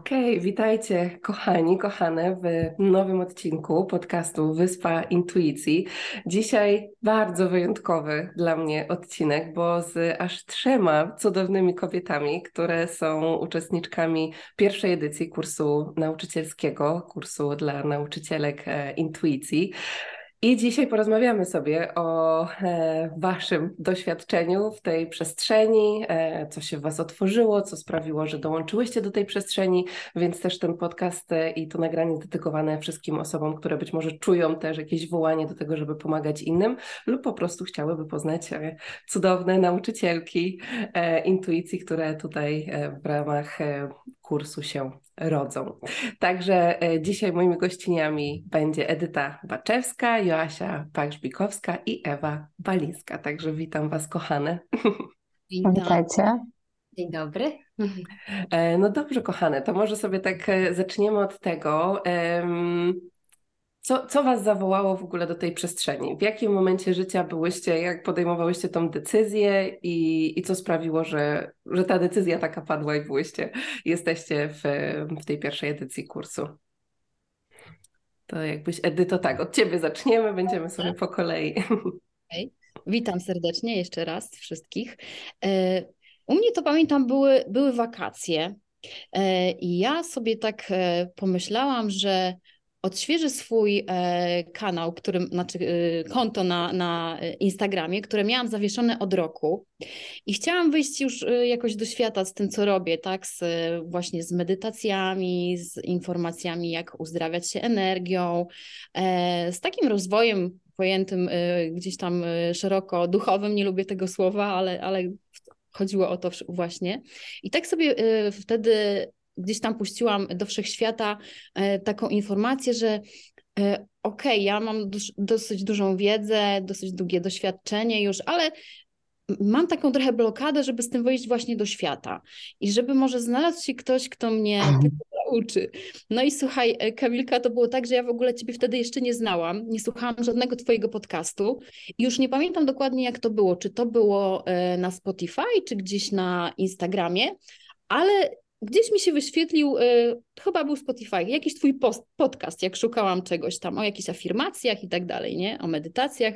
Okej, okay, witajcie kochani, kochane w nowym odcinku podcastu Wyspa Intuicji. Dzisiaj bardzo wyjątkowy dla mnie odcinek, bo z aż trzema cudownymi kobietami, które są uczestniczkami pierwszej edycji kursu nauczycielskiego, kursu dla nauczycielek e, intuicji. I dzisiaj porozmawiamy sobie o e, Waszym doświadczeniu w tej przestrzeni, e, co się w Was otworzyło, co sprawiło, że dołączyłyście do tej przestrzeni, więc też ten podcast e, i to nagranie dedykowane wszystkim osobom, które być może czują też jakieś wołanie do tego, żeby pomagać innym, lub po prostu chciałyby poznać cudowne nauczycielki intuicji, które tutaj w ramach kursu się rodzą. Także e, dzisiaj moimi gościniami będzie Edyta Baczewska, Joasia Pagrzbikowska i Ewa Balińska. Także witam Was, kochane. Witam. Witajcie. Dzień dobry. E, no dobrze, kochane, to może sobie tak e, zaczniemy od tego. Co, co Was zawołało w ogóle do tej przestrzeni? W jakim momencie życia byłyście, jak podejmowałyście tą decyzję i, i co sprawiło, że, że ta decyzja taka padła i byłyście, jesteście w, w tej pierwszej edycji kursu? To jakbyś, Edyto, tak, od Ciebie zaczniemy, będziemy sobie po kolei. Okay. Witam serdecznie jeszcze raz wszystkich. E, u mnie to pamiętam były, były wakacje e, i ja sobie tak e, pomyślałam, że odświeżę swój e, kanał, którym, znaczy e, konto na, na Instagramie, które miałam zawieszone od roku i chciałam wyjść już e, jakoś do świata z tym, co robię, tak, z, właśnie z medytacjami, z informacjami, jak uzdrawiać się energią, e, z takim rozwojem pojętym e, gdzieś tam e, szeroko duchowym, nie lubię tego słowa, ale, ale chodziło o to właśnie. I tak sobie wtedy gdzieś tam puściłam do wszechświata e, taką informację, że e, okej, okay, ja mam dosyć dużą wiedzę, dosyć długie doświadczenie już, ale mam taką trochę blokadę, żeby z tym wejść właśnie do świata i żeby może znalazł się ktoś, kto mnie nauczy. No i słuchaj, e, Kamilka, to było tak, że ja w ogóle Ciebie wtedy jeszcze nie znałam, nie słuchałam żadnego Twojego podcastu i już nie pamiętam dokładnie, jak to było, czy to było na Spotify, czy gdzieś na Instagramie, ale gdzieś mi się wyświetlił, y, chyba był Spotify, jakiś twój post, podcast, jak szukałam czegoś tam o jakichś afirmacjach i tak dalej, nie? O medytacjach.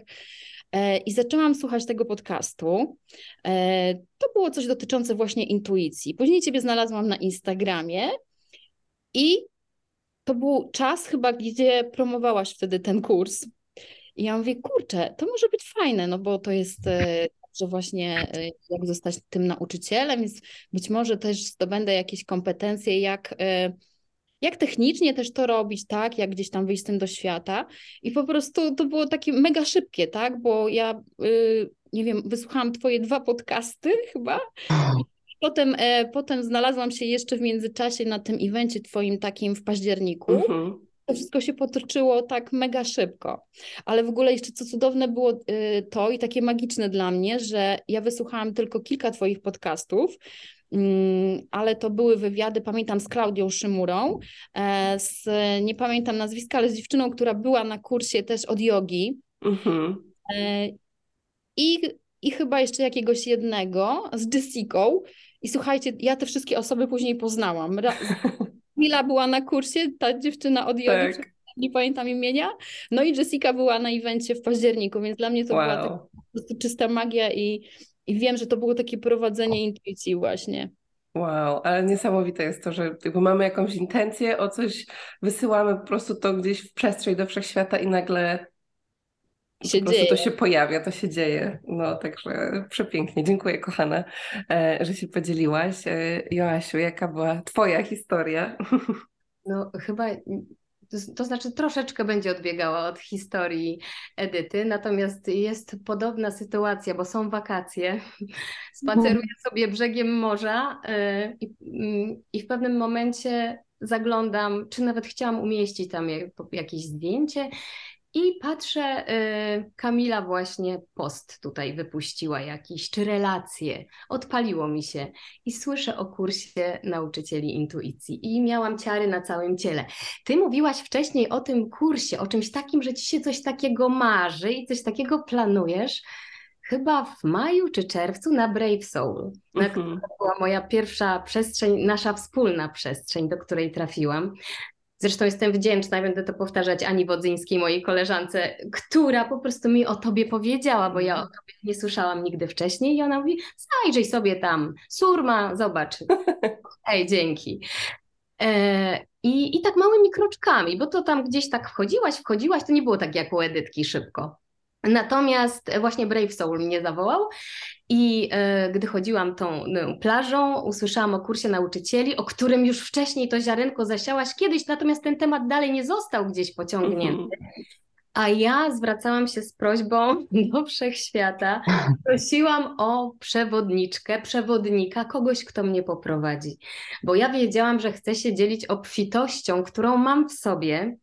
E, I zaczęłam słuchać tego podcastu. E, to było coś dotyczące właśnie intuicji. Później Ciebie znalazłam na Instagramie i to był czas chyba, gdzie promowałaś wtedy ten kurs. I ja mówię, kurczę, to może być fajne, no bo to jest e, że właśnie y, jak zostać tym nauczycielem, więc być może też zdobędę jakieś kompetencje, jak, y, jak technicznie też to robić, tak, jak gdzieś tam wyjść z tym do świata. I po prostu to było takie mega szybkie, tak, bo ja, y, nie wiem, wysłuchałam twoje dwa podcasty chyba. Potem, e, potem znalazłam się jeszcze w międzyczasie na tym evencie twoim takim w październiku. Mhm to wszystko się potoczyło tak mega szybko. Ale w ogóle jeszcze co cudowne było y, to i takie magiczne dla mnie, że ja wysłuchałam tylko kilka Twoich podcastów, mm, ale to były wywiady, pamiętam, z Klaudią Szymurą, e, z, nie pamiętam nazwiska, ale z dziewczyną, która była na kursie też od jogi. Mhm. E, I, I chyba jeszcze jakiegoś jednego z Jessicą. I słuchajcie, ja te wszystkie osoby później poznałam. Mila była na kursie, ta dziewczyna od jogi, tak. nie pamiętam imienia. No i Jessica była na evencie w październiku, więc dla mnie to wow. była taka po prostu czysta magia i, i wiem, że to było takie prowadzenie intuicji właśnie. Wow, ale niesamowite jest to, że mamy jakąś intencję, o coś wysyłamy po prostu to gdzieś w przestrzeń do wszechświata i nagle się po dzieje. to się pojawia, to się dzieje. No, także przepięknie. Dziękuję, kochana, e, że się podzieliłaś. E, Joasiu, jaka była Twoja historia? No, chyba to znaczy troszeczkę będzie odbiegała od historii Edyty, natomiast jest podobna sytuacja, bo są wakacje, spaceruję sobie brzegiem morza e, i, mm, i w pewnym momencie zaglądam, czy nawet chciałam umieścić tam jakieś zdjęcie i patrzę, y, Kamila właśnie post tutaj wypuściła jakiś, czy relacje. Odpaliło mi się i słyszę o kursie nauczycieli intuicji i miałam ciary na całym ciele. Ty mówiłaś wcześniej o tym kursie, o czymś takim, że ci się coś takiego marzy i coś takiego planujesz. chyba w maju czy czerwcu na Brave Soul. Mm -hmm. To była moja pierwsza przestrzeń, nasza wspólna przestrzeń, do której trafiłam. Zresztą jestem wdzięczna, będę to powtarzać Ani Wodzyńskiej, mojej koleżance, która po prostu mi o tobie powiedziała, bo ja o tobie nie słyszałam nigdy wcześniej i ona mówi, zajrzyj sobie tam, surma, zobacz. Ej, dzięki. E, i, I tak małymi kroczkami, bo to tam gdzieś tak wchodziłaś, wchodziłaś, to nie było tak jak u Edytki szybko. Natomiast właśnie Brave Soul mnie zawołał i e, gdy chodziłam tą no, plażą, usłyszałam o kursie nauczycieli, o którym już wcześniej to ziarenko zasiałaś kiedyś, natomiast ten temat dalej nie został gdzieś pociągnięty. Mm -hmm. A ja zwracałam się z prośbą do wszechświata, prosiłam o przewodniczkę, przewodnika, kogoś, kto mnie poprowadzi. Bo ja wiedziałam, że chcę się dzielić obfitością, którą mam w sobie,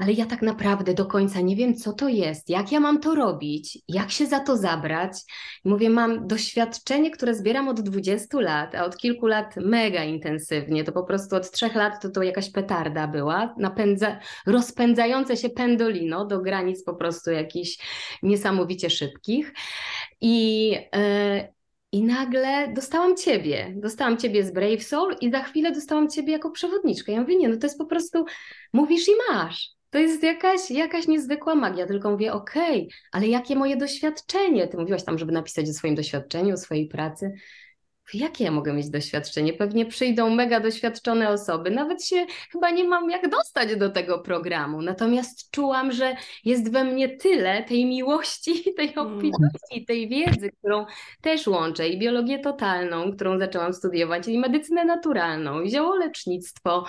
ale ja tak naprawdę do końca nie wiem, co to jest, jak ja mam to robić, jak się za to zabrać. Mówię, mam doświadczenie, które zbieram od 20 lat, a od kilku lat mega intensywnie. To po prostu od trzech lat to, to jakaś petarda była, napędza, rozpędzające się pendolino do granic po prostu jakichś niesamowicie szybkich. I, yy, i nagle dostałam ciebie, dostałam ciebie z Brave Soul i za chwilę dostałam ciebie jako przewodniczkę. Ja mówię, nie, no to jest po prostu, mówisz i masz. To jest jakaś, jakaś niezwykła magia, tylko mówię, okej, okay, ale jakie moje doświadczenie? Ty mówiłaś tam, żeby napisać o swoim doświadczeniu, o swojej pracy. Jakie ja mogę mieć doświadczenie? Pewnie przyjdą mega doświadczone osoby. Nawet się chyba nie mam jak dostać do tego programu. Natomiast czułam, że jest we mnie tyle tej miłości, tej mm. obfitości, tej wiedzy, którą też łączę i biologię totalną, którą zaczęłam studiować, i medycynę naturalną, i ziołolecznictwo,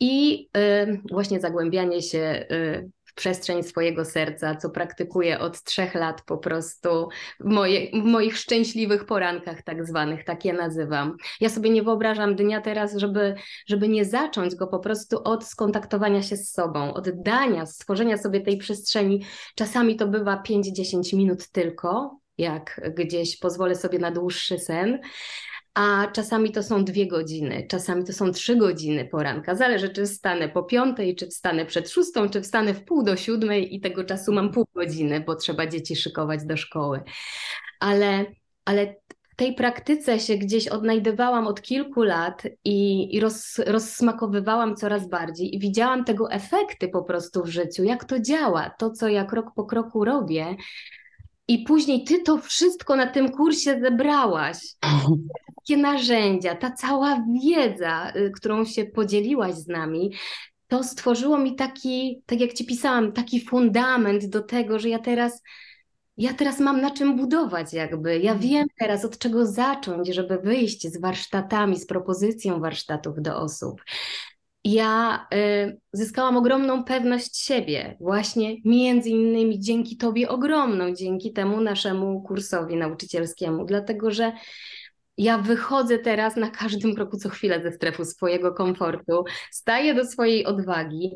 i y, właśnie zagłębianie się y, w przestrzeń swojego serca, co praktykuję od trzech lat po prostu w, moje, w moich szczęśliwych porankach tak zwanych, tak je nazywam. Ja sobie nie wyobrażam dnia teraz, żeby, żeby nie zacząć go po prostu od skontaktowania się z sobą, od dania, stworzenia sobie tej przestrzeni. Czasami to bywa 5-10 minut tylko, jak gdzieś pozwolę sobie na dłuższy sen, a czasami to są dwie godziny, czasami to są trzy godziny poranka. Zależy, czy wstanę po piątej, czy wstanę przed szóstą, czy wstanę w pół do siódmej i tego czasu mam pół godziny, bo trzeba dzieci szykować do szkoły. Ale, ale tej praktyce się gdzieś odnajdywałam od kilku lat i, i roz, rozsmakowywałam coraz bardziej i widziałam tego efekty po prostu w życiu, jak to działa, to co ja krok po kroku robię. I później ty to wszystko na tym kursie zebrałaś. wszystkie narzędzia, ta cała wiedza, y, którą się podzieliłaś z nami, to stworzyło mi taki, tak jak ci pisałam, taki fundament do tego, że ja teraz ja teraz mam na czym budować, jakby. Ja mhm. wiem teraz, od czego zacząć, żeby wyjść z warsztatami, z propozycją warsztatów do osób. Ja y, zyskałam ogromną pewność siebie, właśnie między innymi dzięki Tobie ogromną, dzięki temu naszemu kursowi nauczycielskiemu, dlatego że ja wychodzę teraz na każdym kroku co chwilę ze strefy swojego komfortu, staję do swojej odwagi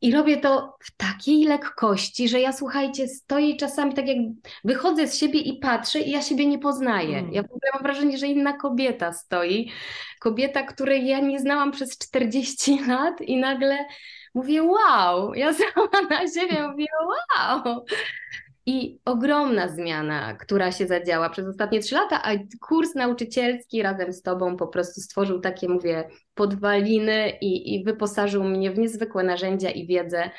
i robię to w takiej lekkości, że ja słuchajcie, stoję czasami tak jak wychodzę z siebie i patrzę i ja siebie nie poznaję. Mm. Ja w ogóle mam wrażenie, że inna kobieta stoi, kobieta, której ja nie znałam przez 40 lat i nagle mówię wow, ja sama na siebie mówię wow. I ogromna zmiana, która się zadziała przez ostatnie trzy lata, a kurs nauczycielski razem z Tobą po prostu stworzył takie, mówię, podwaliny i, i wyposażył mnie w niezwykłe narzędzia i wiedzę.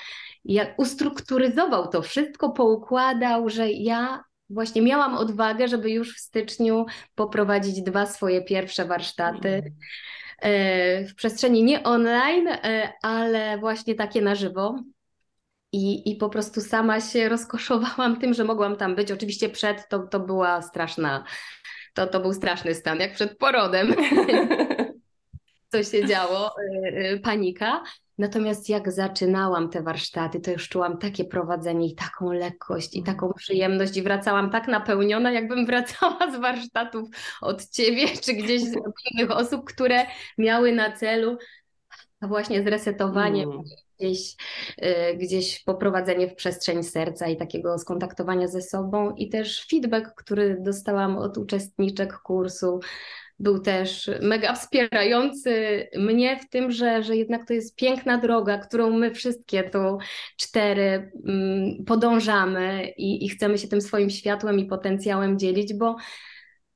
Jak ustrukturyzował to wszystko, poukładał, że ja właśnie miałam odwagę, żeby już w styczniu poprowadzić dwa swoje pierwsze warsztaty. E, w przestrzeni nie online, e, ale właśnie takie na żywo, i, I po prostu sama się rozkoszowałam tym, że mogłam tam być. Oczywiście przed to, to była straszna, to, to był straszny stan, jak przed porodem. Co się działo, y, y, panika. Natomiast jak zaczynałam te warsztaty, to już czułam takie prowadzenie i taką lekkość i taką przyjemność i wracałam tak napełniona, jakbym wracała z warsztatów od ciebie czy gdzieś z innych osób, które miały na celu właśnie zresetowanie mm gdzieś, y, gdzieś poprowadzenie w przestrzeń serca i takiego skontaktowania ze sobą. I też feedback, który dostałam od uczestniczek kursu, był też mega wspierający mnie w tym, że, że jednak to jest piękna droga, którą my wszystkie tu cztery mm, podążamy i, i chcemy się tym swoim światłem i potencjałem dzielić, bo,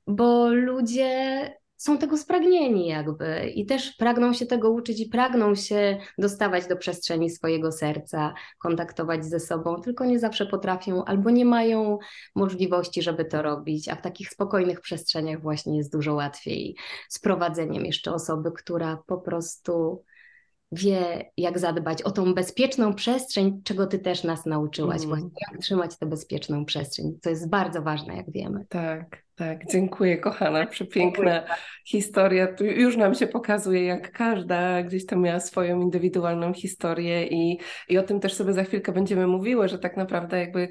bo ludzie są tego spragnieni jakby i też pragną się tego uczyć i pragną się dostawać do przestrzeni swojego serca, kontaktować ze sobą, tylko nie zawsze potrafią albo nie mają możliwości, żeby to robić, a w takich spokojnych przestrzeniach właśnie jest dużo łatwiej z prowadzeniem jeszcze osoby, która po prostu wie, jak zadbać o tą bezpieczną przestrzeń, czego ty też nas nauczyłaś, mm. właśnie jak trzymać tę bezpieczną przestrzeń, co jest bardzo ważne, jak wiemy. Tak, tak, dziękuję kochana, przepiękna dziękuję. historia. Tu już nam się pokazuje, jak każda gdzieś tam miała swoją indywidualną historię i, i o tym też sobie za chwilkę będziemy mówiły, że tak naprawdę jakby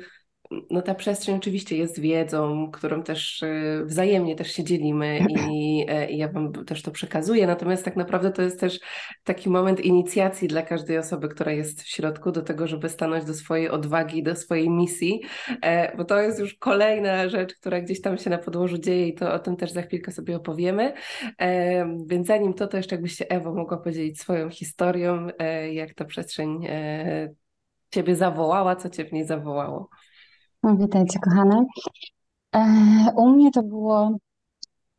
no ta przestrzeń oczywiście jest wiedzą, którą też e, wzajemnie też się dzielimy i, e, i, ja Wam też to przekazuję, natomiast tak naprawdę to jest też taki moment inicjacji dla każdej osoby, która jest w środku do tego, żeby stanąć do swojej odwagi, do swojej misji, e, bo to jest już kolejna rzecz, która gdzieś tam się na podłożu dzieje i to o tym też za chwilkę sobie opowiemy, więc zanim to, to jeszcze jakbyście Ewo mogła podzielić swoją historią, jak ta przestrzeń Ciebie zawołała, co Cię w niej zawołało. Witajcie, kochane. E, u mnie to było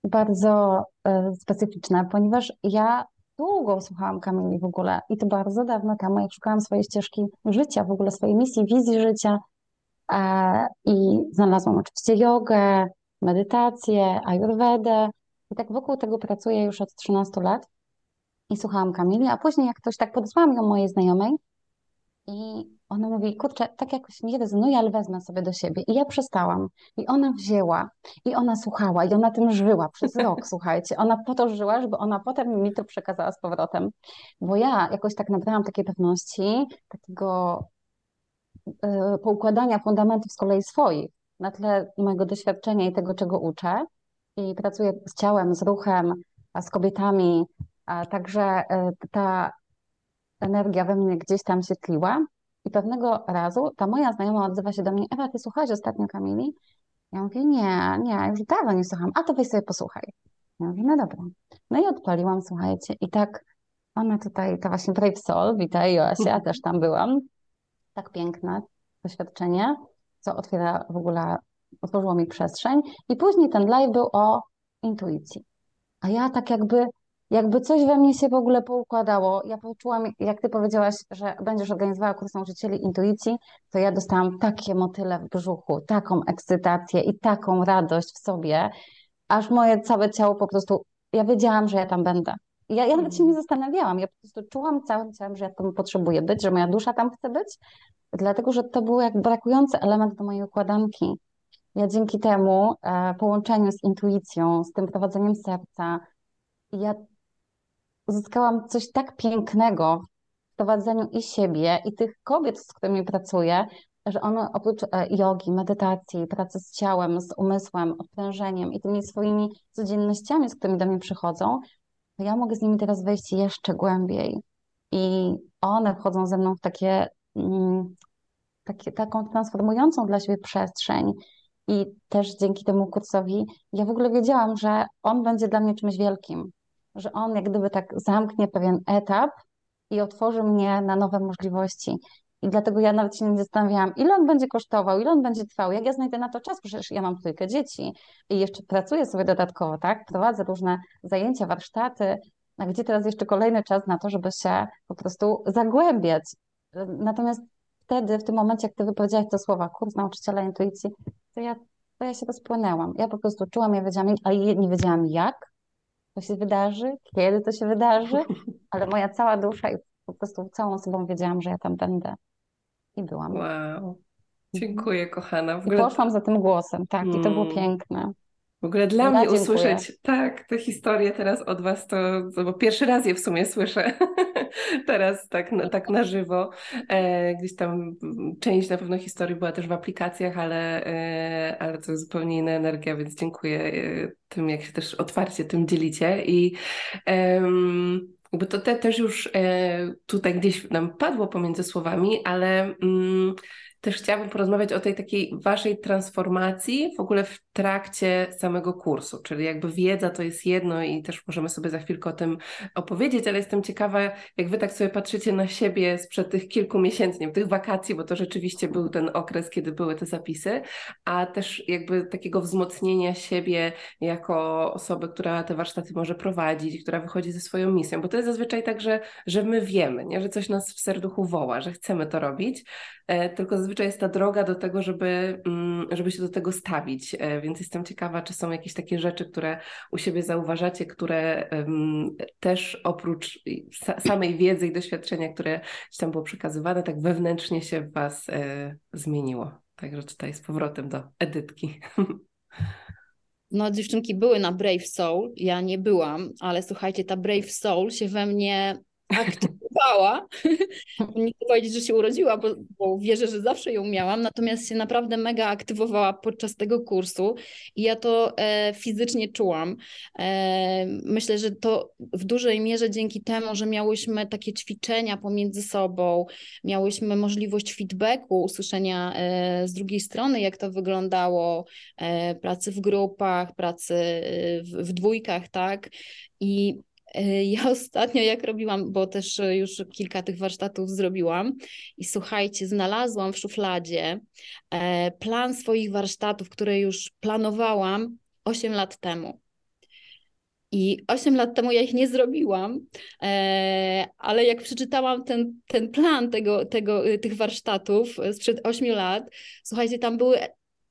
bardzo e, specyficzne, ponieważ ja długo słuchałam Kamili w ogóle i to bardzo dawno temu, jak szukałam swojej ścieżki życia, w ogóle swojej misji, wizji życia e, i znalazłam oczywiście jogę, medytację, ayurvedę i tak wokół tego pracuję już od 13 lat i słuchałam Kamili, a później jak ktoś tak podesłałam ją mojej znajomej i ona mówi, kurczę, tak jakoś nie rezonuje, ale wezmę sobie do siebie. I ja przestałam. I ona wzięła, i ona słuchała, i ona tym żyła przez rok, słuchajcie. Ona po to żyła, żeby ona potem mi to przekazała z powrotem. Bo ja jakoś tak nabrałam takiej pewności, takiego yy, poukładania fundamentów z kolei swoich, na tle mojego doświadczenia i tego, czego uczę. I pracuję z ciałem, z ruchem, a z kobietami, a także yy, ta energia we mnie gdzieś tam się tliła i pewnego razu ta moja znajoma odzywa się do mnie, Ewa, ty słuchałeś ostatnio Kamili? Ja mówię, nie, nie, już dawno nie słucham, a to weź sobie posłuchaj. Ja mówię, no dobra. No i odpaliłam, słuchajcie, i tak ona tutaj, ta właśnie Brave Soul, witaj Joasia, ja też tam byłam. Tak piękne doświadczenie, co otwiera w ogóle, otworzyło mi przestrzeń. I później ten live był o intuicji. A ja tak jakby jakby coś we mnie się w ogóle poukładało. Ja poczułam, jak ty powiedziałaś, że będziesz organizowała kurs nauczycieli intuicji, to ja dostałam takie motyle w brzuchu, taką ekscytację i taką radość w sobie, aż moje całe ciało po prostu, ja wiedziałam, że ja tam będę. Ja, ja nawet się nie zastanawiałam, ja po prostu czułam całym ciałem, że ja tam potrzebuję być, że moja dusza tam chce być, dlatego że to był jak brakujący element do mojej układanki. Ja dzięki temu e, połączeniu z intuicją, z tym prowadzeniem serca, ja uzyskałam coś tak pięknego w prowadzeniu i siebie, i tych kobiet, z którymi pracuję, że one oprócz e, jogi, medytacji, pracy z ciałem, z umysłem, odprężeniem i tymi swoimi codziennościami, z którymi do mnie przychodzą, to ja mogę z nimi teraz wejść jeszcze głębiej. I one wchodzą ze mną w takie, mm, takie taką transformującą dla siebie przestrzeń. I też dzięki temu kursowi ja w ogóle wiedziałam, że on będzie dla mnie czymś wielkim, że on jak gdyby tak zamknie pewien etap i otworzy mnie na nowe możliwości. I dlatego ja nawet się nie zastanawiałam, ile on będzie kosztował, ile on będzie trwał, jak ja znajdę na to czas, przecież ja mam trójkę dzieci i jeszcze pracuję sobie dodatkowo, tak? Prowadzę różne zajęcia, warsztaty, a gdzie teraz jeszcze kolejny czas na to, żeby się po prostu zagłębiać. Natomiast wtedy, w tym momencie, jak ty wypowiedziałaś te słowa, kurs nauczyciela intuicji, to ja, to ja się rozpłynęłam. Ja po prostu czułam, ja wiedziałam, ale nie wiedziałam jak, to się wydarzy, kiedy to się wydarzy, ale moja cała dusza i po prostu całą sobą wiedziałam, że ja tam będę. I byłam. Wow. Mhm. Dziękuję, kochana. Ogóle... I poszłam za tym głosem, tak, hmm. i to było mm. piękne. W ogóle dla ja mnie dziękuję. usłyszeć tak, te historie teraz od Was, to, to bo pierwszy raz je w sumie słyszę teraz tak, na, tak na żywo. E, gdzieś tam część na pewno historii była też w aplikacjach, ale, e, ale to jest zupełnie inna energia, więc dziękuję e, tym, jak się też otwarcie tym dzielicie i jakby to te, też już e, tutaj gdzieś nam padło pomiędzy słowami, ale mm, też chciałabym porozmawiać o tej takiej waszej transformacji w ogóle w trakcie samego kursu, czyli jakby wiedza to jest jedno i też możemy sobie za chwilkę o tym opowiedzieć, ale jestem ciekawa, jak wy tak sobie patrzycie na siebie sprzed tych kilku miesięcy, nie tych wakacji, bo to rzeczywiście był ten okres, kiedy były te zapisy, a też jakby takiego wzmocnienia siebie jako osoby, która te warsztaty może prowadzić, która wychodzi ze swoją misją, bo to jest zazwyczaj tak, że, że my wiemy, nie? że coś nas w serduchu woła, że chcemy to robić, e, tylko zazwyczaj jest ta droga do tego, żeby, mm, żeby się do tego stawić, e, więc jestem ciekawa, czy są jakieś takie rzeczy, które u siebie zauważacie, które też oprócz samej wiedzy i doświadczenia, które gdzieś tam było przekazywane, tak wewnętrznie się w Was e, zmieniło. Także tutaj z powrotem do Edytki. No, dziewczynki były na Brave Soul, ja nie byłam, ale słuchajcie, ta Brave Soul się we mnie aktywowała. nie chcę powiedzieć, że się urodziła, bo, bo, wierzę, że zawsze ją miałam, natomiast się naprawdę mega aktywowała podczas tego kursu i ja to e, fizycznie czułam. E, myślę, że to w dużej mierze dzięki temu, że miałyśmy takie ćwiczenia pomiędzy sobą, miałyśmy możliwość feedbacku, usłyszenia e, z drugiej strony, jak to wyglądało, e, pracy w grupach, pracy e, w, w dwójkach, tak? I ja ostatnio, jak robiłam, bo też e, już kilka tych warsztatów zrobiłam, i słuchajcie, znalazłam w szufladzie e, plan swoich warsztatów, które już planowałam 8 lat temu. I 8 lat temu ja ich nie zrobiłam, ale jak przeczytałam ten, ten plan tego, tego, tych warsztatów sprzed 8 lat, słuchajcie, tam były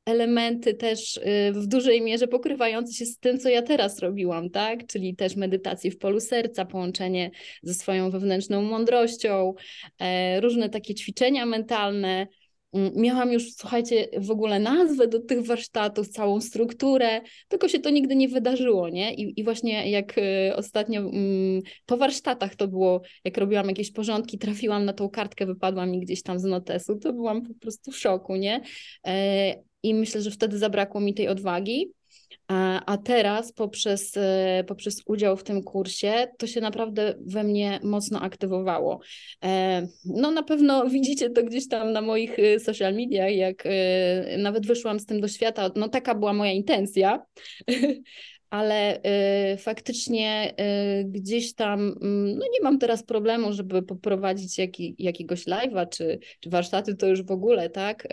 elementy też y, w dużej mierze pokrywające się z tym, co ja teraz robiłam, tak? Czyli też medytację w polu serca, połączenie ze swoją wewnętrzną mądrością, e, różne takie ćwiczenia mentalne. Mm, miałam już, słuchajcie, w ogóle nazwę do tych warsztatów, całą strukturę, tylko się to nigdy nie wydarzyło, nie? I, i właśnie jak y, ostatnio mm, po warsztatach to było, jak robiłam jakieś porządki, trafiłam na tą kartkę, wypadła mi gdzieś tam z notesu, to byłam po prostu w szoku, nie? I myślę, że wtedy zabrakło mi tej odwagi. A teraz poprzez, e, poprzez udział w tym kursie to się naprawdę we mnie mocno aktywowało. E, no na pewno widzicie to gdzieś tam na moich e, social mediach, jak nawet wyszłam z tym do świata, no taka była moja intencja, ale faktycznie gdzieś tam, mm, no nie mam teraz problemu, żeby poprowadzić jaki, jakiegoś live'a czy, czy warsztaty, to już w ogóle, tak?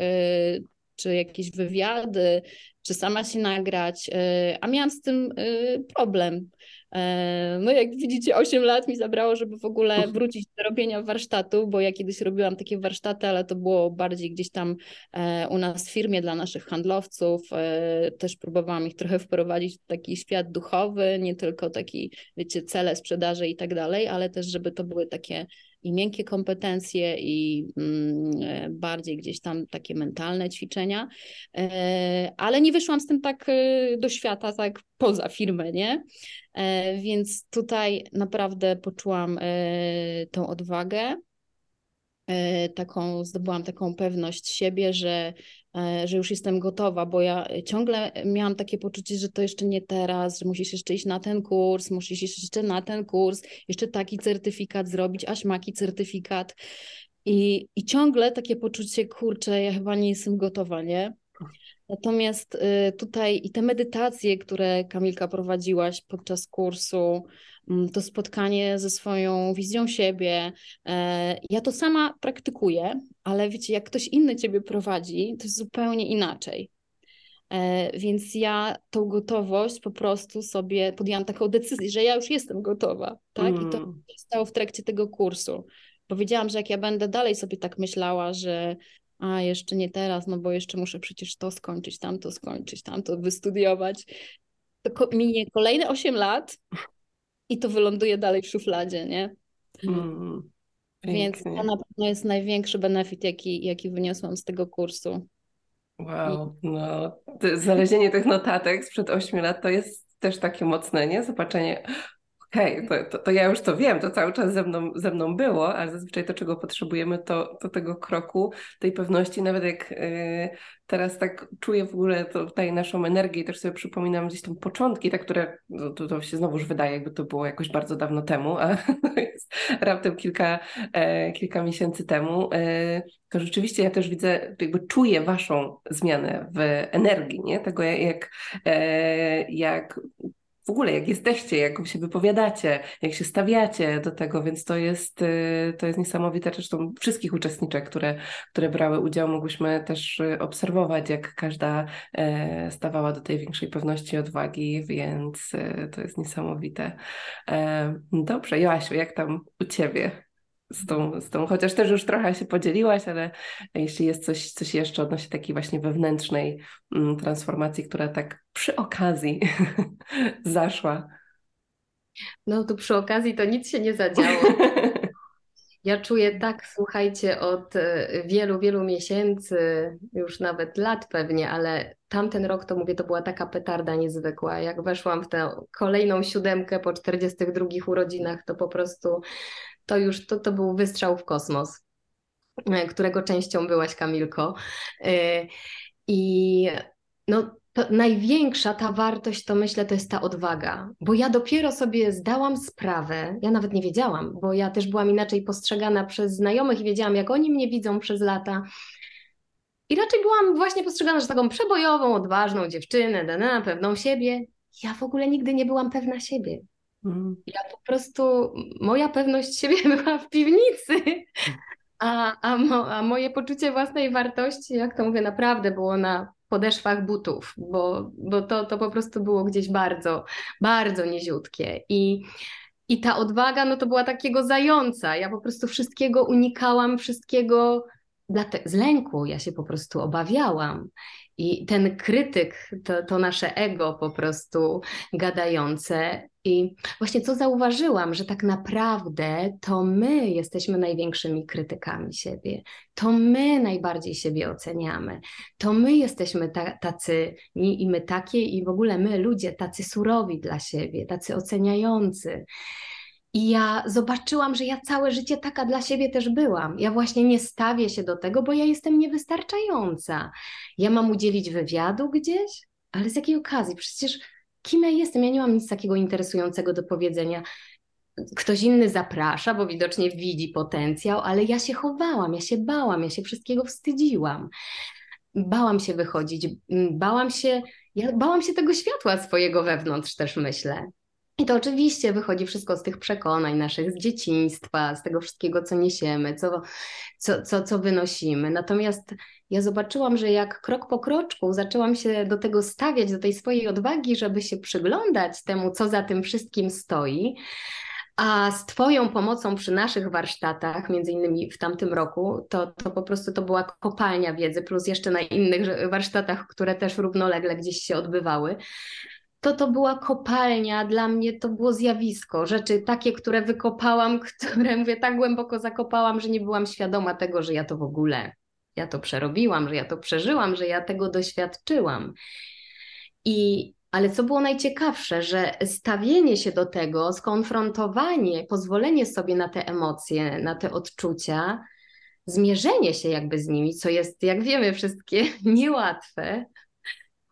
Czy jakieś wywiady, czy sama się nagrać, y, a miałam z tym y, problem. E, no jak widzicie, 8 lat mi zabrało, żeby w ogóle wrócić do robienia warsztatu, bo ja kiedyś robiłam takie warsztaty, ale to było bardziej gdzieś tam e, u nas w firmie dla naszych handlowców. E, też próbowałam ich trochę wprowadzić w taki świat duchowy, nie tylko taki, wiecie, cele sprzedaży i tak dalej, ale też, żeby to były takie i miękkie kompetencje, i mm, e, bardziej gdzieś tam takie mentalne ćwiczenia, e, ale nie wyszłam z tym tak e, do świata, tak poza firmę, nie? Więc tutaj naprawdę poczułam tą odwagę taką, zdobyłam taką pewność siebie, że że już jestem gotowa, bo ja ciągle miałam takie poczucie, że to jeszcze nie teraz, że musisz jeszcze iść na ten kurs, musisz iść jeszcze na ten kurs, jeszcze taki certyfikat zrobić, aż maki certyfikat. I, I ciągle takie poczucie, kurczę, ja chyba nie jestem gotowa, nie? Natomiast y, tutaj i te medytacje, które Kamilka prowadziłaś podczas kursu, to spotkanie ze swoją wizją siebie, e, ja to sama praktykuję, ale wiecie, jak ktoś inny ciebie prowadzi, to jest zupełnie inaczej. E, więc ja tą gotowość po prostu sobie podjęłam taką decyzję, że ja już jestem gotowa, tak? Mm. I to mm. stało w trakcie tego kursu. Powiedziałam, że jak ja będę dalej sobie tak myślała, że a jeszcze nie teraz, no bo jeszcze muszę przecież to skończyć, tamto skończyć, tamto wystudiować. To minie kolejne 8 lat i to wyląduje dalej w szufladzie, nie? Mm, Więc to na pewno jest największy benefit, jaki, jaki wyniosłam z tego kursu. Wow, no znalezienie tych notatek sprzed 8 lat to jest też takie mocne, nie? Zobaczenie, Okay, to, to, to, ja już to wiem, to cały czas ze mną, ze mną było, ale zazwyczaj to, czego potrzebujemy, to, to tego kroku, tej pewności. Nawet jak yy, teraz tak czuję w ogóle tutaj naszą energię i też sobie przypominam gdzieś tam początki, te, które no, to, to się znowuż wydaje, jakby to było jakoś bardzo dawno temu, a raptem kilka, e, kilka miesięcy temu. E, to rzeczywiście ja też widzę, jakby czuję waszą zmianę w energii, nie? Tego jak, e, jak w ogóle jak jesteście, jak się wypowiadacie, jak się stawiacie do tego, więc to jest, y, to jest niesamowite. Zresztą wszystkich uczestniczek, które, które brały udział, mogłyśmy też y, obserwować, jak każda e, stawała do tej większej pewności odwagi, więc y, to jest niesamowite. E, dobrze, Joasiu, jak tam u Ciebie? Z tą, z tą, chociaż też już trochę się podzieliłaś, ale jeśli jest coś, coś jeszcze odnośnie takiej właśnie wewnętrznej mm, transformacji, która tak przy okazji zaszła. No to przy okazji to nic się nie zadziało. Ja czuję tak, słuchajcie, od e, wielu, wielu miesięcy, już nawet lat pewnie, ale tamten rok to mówię, to była taka petarda niezwykła. Jak weszłam w tę kolejną siódemkę po 42 urodzinach, to po prostu to już to, to był wystrzał w kosmos, e, którego częścią byłaś, Kamilko. E, I no, największa ta wartość, to myślę, to jest ta odwaga, bo ja dopiero sobie zdałam sprawę, ja nawet nie wiedziałam, bo ja też byłam inaczej postrzegana przez znajomych i wiedziałam, jak oni mnie widzą przez lata. I raczej byłam właśnie postrzegana, że taką przebojową, odważną dziewczynę, na pewną siebie. Ja w ogóle nigdy nie byłam pewna siebie. Mhm. Ja po prostu, moja pewność siebie była w piwnicy, a, a, mo, a moje poczucie własnej wartości, jak to mówię, naprawdę było na podeszwach butów, bo, bo to, to po prostu było gdzieś bardzo, bardzo niziutkie. I, I ta odwaga, no to była takiego zająca. Ja po prostu wszystkiego unikałam, wszystkiego z lęku. Ja się po prostu obawiałam. I ten krytyk, to, to nasze ego po prostu gadające. I właśnie co zauważyłam, że tak naprawdę to my jesteśmy największymi krytykami siebie. To my najbardziej siebie oceniamy. To my jesteśmy ta, tacy i, i my takie, i w ogóle my ludzie tacy surowi dla siebie, tacy oceniający. I ja zobaczyłam, że ja całe życie taka dla siebie też byłam. Ja właśnie nie stawię się do tego, bo ja jestem niewystarczająca. Ja mam udzielić wywiadu gdzieś, ale z jakiej okazji? Przecież kim ja jestem? Ja nie mam nic takiego interesującego do powiedzenia. Ktoś inny zaprasza, bo widocznie widzi potencjał, ale ja się chowałam, ja się bałam, ja się wszystkiego wstydziłam. Bałam się wychodzić, bałam się, ja bałam się tego światła swojego wewnątrz też myślę. I to oczywiście wychodzi wszystko z tych przekonań naszych, z dzieciństwa, z tego wszystkiego, co niesiemy, co, co, co, co wynosimy. Natomiast ja zobaczyłam, że jak krok po kroczku zaczęłam się do tego stawiać, do tej swojej odwagi, żeby się przyglądać temu, co za tym wszystkim stoi. A z Twoją pomocą przy naszych warsztatach, między innymi w tamtym roku, to, to po prostu to była kopalnia wiedzy, plus jeszcze na innych warsztatach, które też równolegle gdzieś się odbywały to to była kopalnia, dla mnie to było zjawisko, rzeczy takie, które wykopałam, które mówię, tak głęboko zakopałam, że nie byłam świadoma tego, że ja to w ogóle, ja to przerobiłam, że ja to przeżyłam, że ja tego doświadczyłam. I, ale co było najciekawsze, że stawienie się do tego, skonfrontowanie, pozwolenie sobie na te emocje, na te odczucia, zmierzenie się jakby z nimi, co jest, jak wiemy wszystkie, niełatwe,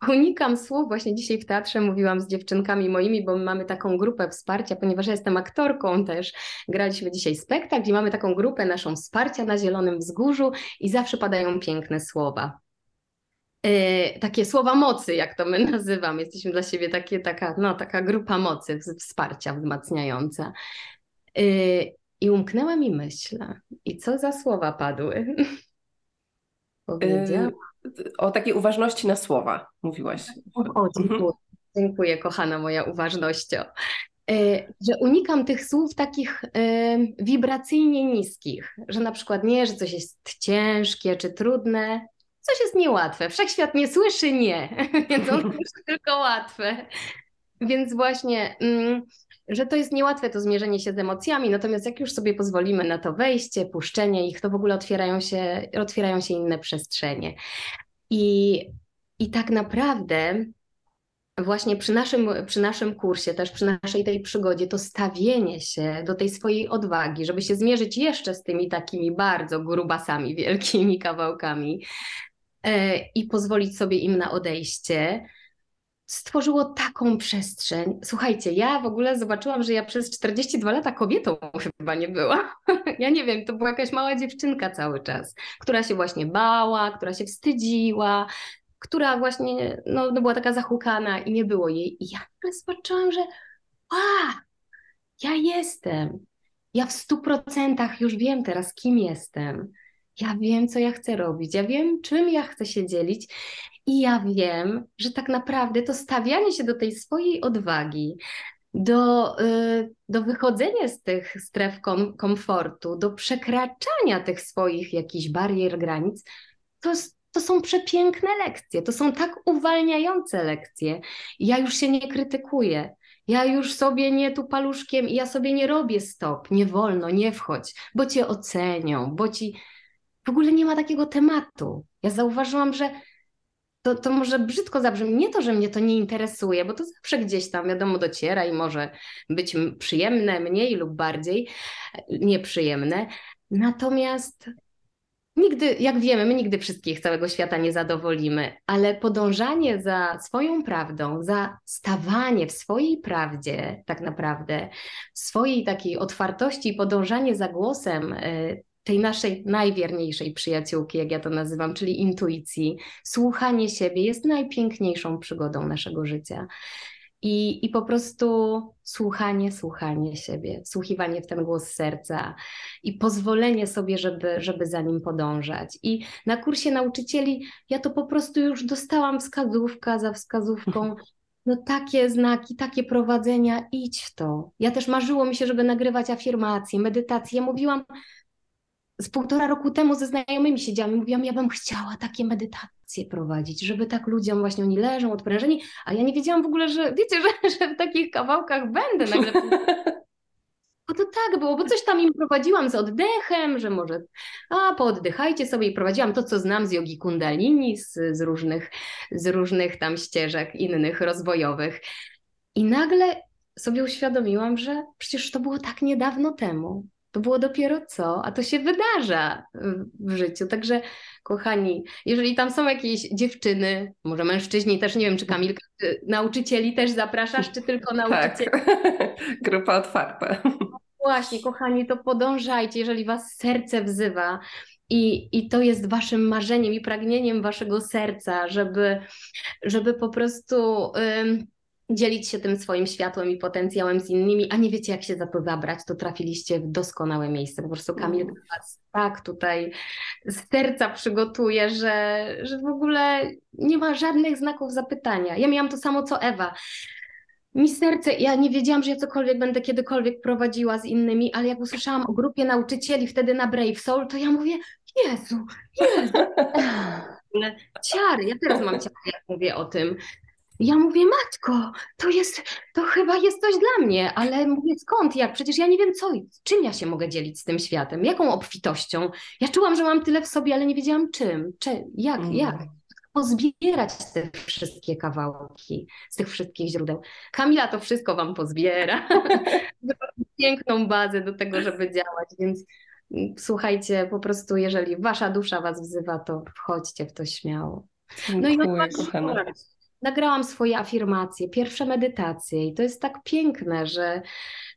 unikam słów. Właśnie dzisiaj w teatrze mówiłam z dziewczynkami moimi, bo my mamy taką grupę wsparcia, ponieważ ja jestem aktorką też. Graliśmy dzisiaj spektakl i mamy taką grupę naszą wsparcia na Zielonym Wzgórzu i zawsze padają piękne słowa. Yy, takie słowa mocy, jak to my nazywamy. Jesteśmy dla siebie takie, taka, no, taka grupa mocy, wsparcia wzmacniająca. Yy, I umknęła mi myśl. I co za słowa padły? Powiedziałam o takiej uważności na słowa mówiłaś. O, mhm. dziękuję. dziękuję, kochana moja uważnością. E, że unikam tych słów takich e, wibracyjnie niskich, że na przykład nie, że coś jest ciężkie czy trudne, coś jest niełatwe. Wszechświat nie słyszy nie, więc on słyszy tylko łatwe. Więc właśnie, mm, że to jest niełatwe to zmierzenie się z emocjami, natomiast jak już sobie pozwolimy na to wejście, puszczenie ich, to w ogóle otwierają się, otwierają się inne przestrzenie. I, i tak naprawdę właśnie przy naszym, przy naszym kursie, też przy naszej tej przygodzie, to stawienie się do tej swojej odwagi, żeby się zmierzyć jeszcze z tymi takimi bardzo grubasami, wielkimi kawałkami e, i pozwolić sobie im na odejście, stworzyło taką przestrzeń. Słuchajcie, ja w ogóle zobaczyłam, że ja przez 42 lata kobietą chyba nie była. Ja nie wiem, to była jakaś mała dziewczynka cały czas, która się właśnie bała, która się wstydziła, która właśnie no, no była taka zahukana i nie było jej. I ja zobaczyłam, że a, ja jestem. Ja w stu procentach już wiem teraz, kim jestem. Ja wiem, co ja chcę robić, ja wiem, czym ja chcę się dzielić, i ja wiem, że tak naprawdę to stawianie się do tej swojej odwagi, do, y, do wychodzenia z tych stref kom komfortu, do przekraczania tych swoich jakichś barier, granic, to, to są przepiękne lekcje, to są tak uwalniające lekcje. Ja już się nie krytykuję. Ja już sobie nie tu paluszkiem, ja sobie nie robię stop, nie wolno, nie wchodź, bo cię ocenią, bo ci. W ogóle nie ma takiego tematu. Ja zauważyłam, że to, to może brzydko zabrzmi. Nie to, że mnie to nie interesuje, bo to zawsze gdzieś tam, wiadomo, dociera i może być przyjemne mniej lub bardziej nieprzyjemne. Natomiast nigdy, jak wiemy, my nigdy wszystkich całego świata nie zadowolimy, ale podążanie za swoją prawdą, za stawanie w swojej prawdzie, tak naprawdę, swojej takiej otwartości podążanie za głosem y, tej naszej najwierniejszej przyjaciółki, jak ja to nazywam, czyli intuicji, słuchanie siebie jest najpiękniejszą przygodą naszego życia. I, I po prostu słuchanie, słuchanie siebie, wsłuchiwanie w ten głos serca i pozwolenie sobie, żeby, żeby za nim podążać. I na kursie nauczycieli ja to po prostu już dostałam wskazówka za wskazówką. No takie znaki, takie prowadzenia, idź w to. Ja też marzyło mi się, żeby nagrywać afirmacje, medytacje. Ja mówiłam, z półtora roku temu ze znajomymi siedziałam i mówiłam, ja bym chciała takie medytacje prowadzić, żeby tak ludziom właśnie oni leżą odprężeni, a ja nie wiedziałam w ogóle, że wiecie, że, że w takich kawałkach będę nagle. Bo to tak było, bo coś tam im prowadziłam z oddechem, że może a pooddychajcie sobie i prowadziłam to, co znam z jogi kundalini, z, z, różnych, z różnych tam ścieżek innych rozwojowych. I nagle sobie uświadomiłam, że przecież to było tak niedawno temu. To było dopiero co, a to się wydarza w życiu. Także, kochani, jeżeli tam są jakieś dziewczyny, może mężczyźni też, nie wiem, czy Kamilka, czy nauczycieli też zapraszasz, czy tylko tak. nauczycieli? Tak, grupa otwarta. Właśnie, kochani, to podążajcie, jeżeli was serce wzywa. I, I to jest waszym marzeniem i pragnieniem waszego serca, żeby, żeby po prostu dzielić się tym swoim światłem i potencjałem z innymi, a nie wiecie, jak się za to zabrać, to trafiliście w doskonałe miejsce. Po prostu Kamil mm. was tak tutaj z serca przygotuje, że, że w ogóle nie ma żadnych znaków zapytania. Ja miałam to samo co Ewa. Mi serce, ja nie wiedziałam, że ja cokolwiek będę kiedykolwiek prowadziła z innymi, ale jak usłyszałam o grupie nauczycieli wtedy na Brave Soul, to ja mówię, Jezu, Jezu. Ciary, ja teraz mam ciary, jak mówię o tym. Ja mówię, matko, to jest, to chyba jest coś dla mnie, ale mówię, skąd, jak? Przecież ja nie wiem co, czym ja się mogę dzielić z tym światem, jaką obfitością. Ja czułam, że mam tyle w sobie, ale nie wiedziałam czym, czy, jak, mm. jak. Pozbierać te wszystkie kawałki z tych wszystkich źródeł. Kamila to wszystko wam pozbiera. Piękną bazę do tego, żeby działać, więc mm, słuchajcie, po prostu jeżeli wasza dusza was wzywa, to wchodźcie w to śmiało. No Dziękuję, i kochana nagrałam swoje afirmacje, pierwsze medytacje i to jest tak piękne, że,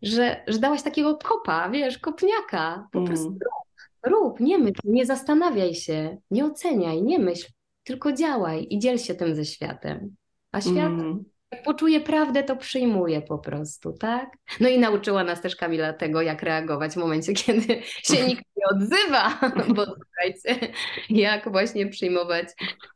że, że dałaś takiego kopa, wiesz, kopniaka. Po mm. prostu rób, rób, nie myśl, nie zastanawiaj się, nie oceniaj, nie myśl, tylko działaj i dziel się tym ze światem. A świat mm. Jak poczuje prawdę, to przyjmuje po prostu, tak? No i nauczyła nas też Kamila tego, jak reagować w momencie, kiedy się nikt nie odzywa, bo słuchajcie, jak właśnie przyjmować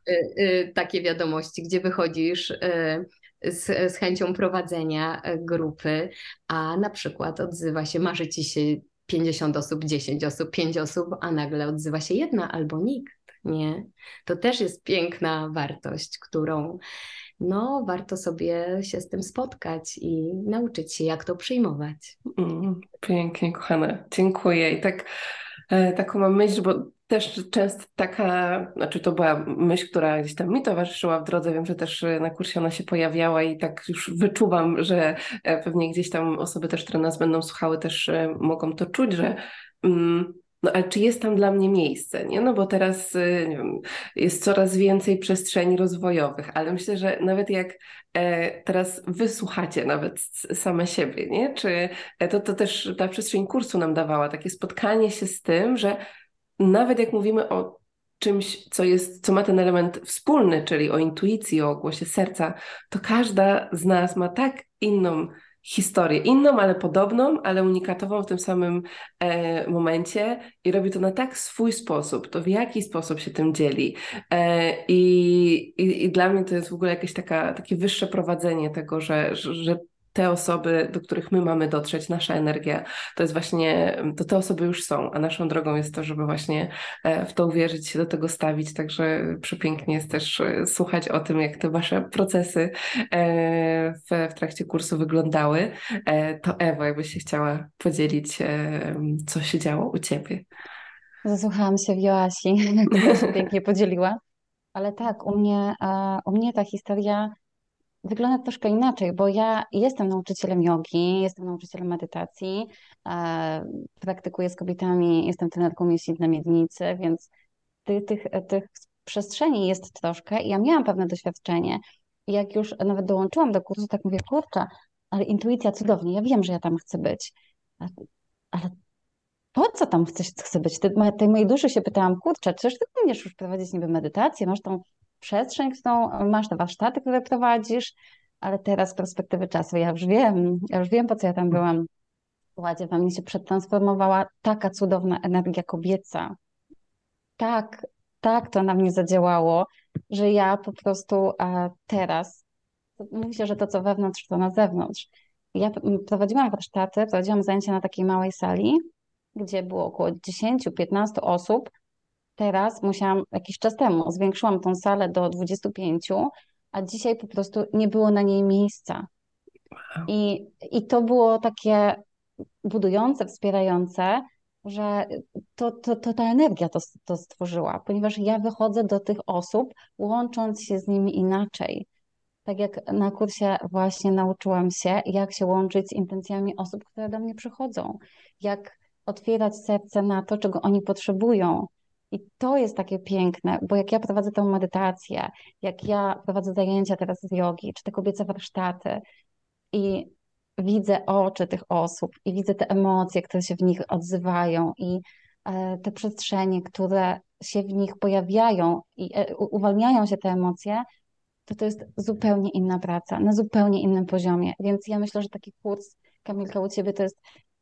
y, y, takie wiadomości, gdzie wychodzisz y, z, z chęcią prowadzenia grupy, a na przykład odzywa się, marzy ci się 50 osób, 10 osób, 5 osób, a nagle odzywa się jedna albo nikt, nie? To też jest piękna wartość, którą no warto sobie się z tym spotkać i nauczyć się, jak to przyjmować. Mm, pięknie, kochane. Dziękuję. I tak e, taką mam myśl, bo też często taka, znaczy to była myśl, która gdzieś tam mi towarzyszyła w drodze, wiem, że też na kursie ona się pojawiała i tak już wyczuwam, że pewnie gdzieś tam osoby też, które nas będą słuchały też mogą to czuć, że mm, no ale czy jest tam dla mnie miejsce, nie? No bo teraz y, wiem, jest coraz więcej przestrzeni rozwojowych, ale myślę, że nawet jak e, teraz wysłuchacie nawet same siebie, nie? Czy e, to, to też ta przestrzeń kursu nam dawała takie spotkanie się z tym, że nawet jak mówimy o czymś, co jest, co ma ten element wspólny, czyli o intuicji, o głosie serca, to każda z nas ma tak inną historię. Inną, ale podobną, ale unikatową w tym samym e, momencie i robi to na tak swój sposób. To w jaki sposób się tym dzieli. E, i, i, dla mnie to jest w ogóle jakieś taka, takie wyższe prowadzenie tego, że, że, że te osoby, do których my mamy dotrzeć, nasza energia, to jest właśnie, to te osoby już są, a naszą drogą jest to, żeby właśnie e, w to uwierzyć, się do tego stawić, także przepięknie jest też e, słuchać o tym, jak te wasze procesy e, w, w trakcie kursu wyglądały. To Ewa, jakbyś się chciała podzielić, co się działo u ciebie. Zasłuchałam się w Joasi, która się pięknie podzieliła. Ale tak, u mnie, u mnie ta historia wygląda troszkę inaczej, bo ja jestem nauczycielem jogi, jestem nauczycielem medytacji, e, praktykuję z kobietami, jestem trenerką mięśni na miednicy, więc tych, tych, tych przestrzeni jest troszkę i ja miałam pewne doświadczenie. Jak już nawet dołączyłam do kursu, tak mówię, kurczę, ale intuicja cudownie, ja wiem, że ja tam chcę być, ale po co tam chcesz, chcę być? Ty, tej mojej duszy się pytałam, kurczę, czyż ty będziesz już prowadzić niby medytację, masz tą przestrzeń, którą masz, te warsztaty, które prowadzisz, ale teraz z perspektywy czasu ja już wiem, ja już wiem, po co ja tam byłam. Ładzie we mnie się przetransformowała taka cudowna energia kobieca. Tak, tak to na mnie zadziałało, że ja po prostu teraz, się, że to co wewnątrz, to na zewnątrz. Ja prowadziłam warsztaty, prowadziłam zajęcia na takiej małej sali, gdzie było około 10-15 osób, teraz musiałam, jakiś czas temu, zwiększyłam tą salę do 25, a dzisiaj po prostu nie było na niej miejsca. I, i to było takie budujące, wspierające, że to, to, to ta energia to, to stworzyła, ponieważ ja wychodzę do tych osób, łącząc się z nimi inaczej. Tak jak na kursie właśnie nauczyłam się, jak się łączyć z intencjami osób, które do mnie przychodzą, jak otwierać serce na to, czego oni potrzebują, i to jest takie piękne, bo jak ja prowadzę tę medytację, jak ja prowadzę zajęcia teraz z jogi, czy te kobiece warsztaty i widzę oczy tych osób i widzę te emocje, które się w nich odzywają i e, te przestrzenie, które się w nich pojawiają i e, uwalniają się te emocje, to to jest zupełnie inna praca, na zupełnie innym poziomie. Więc ja myślę, że taki kurs, Kamilka, u Ciebie to jest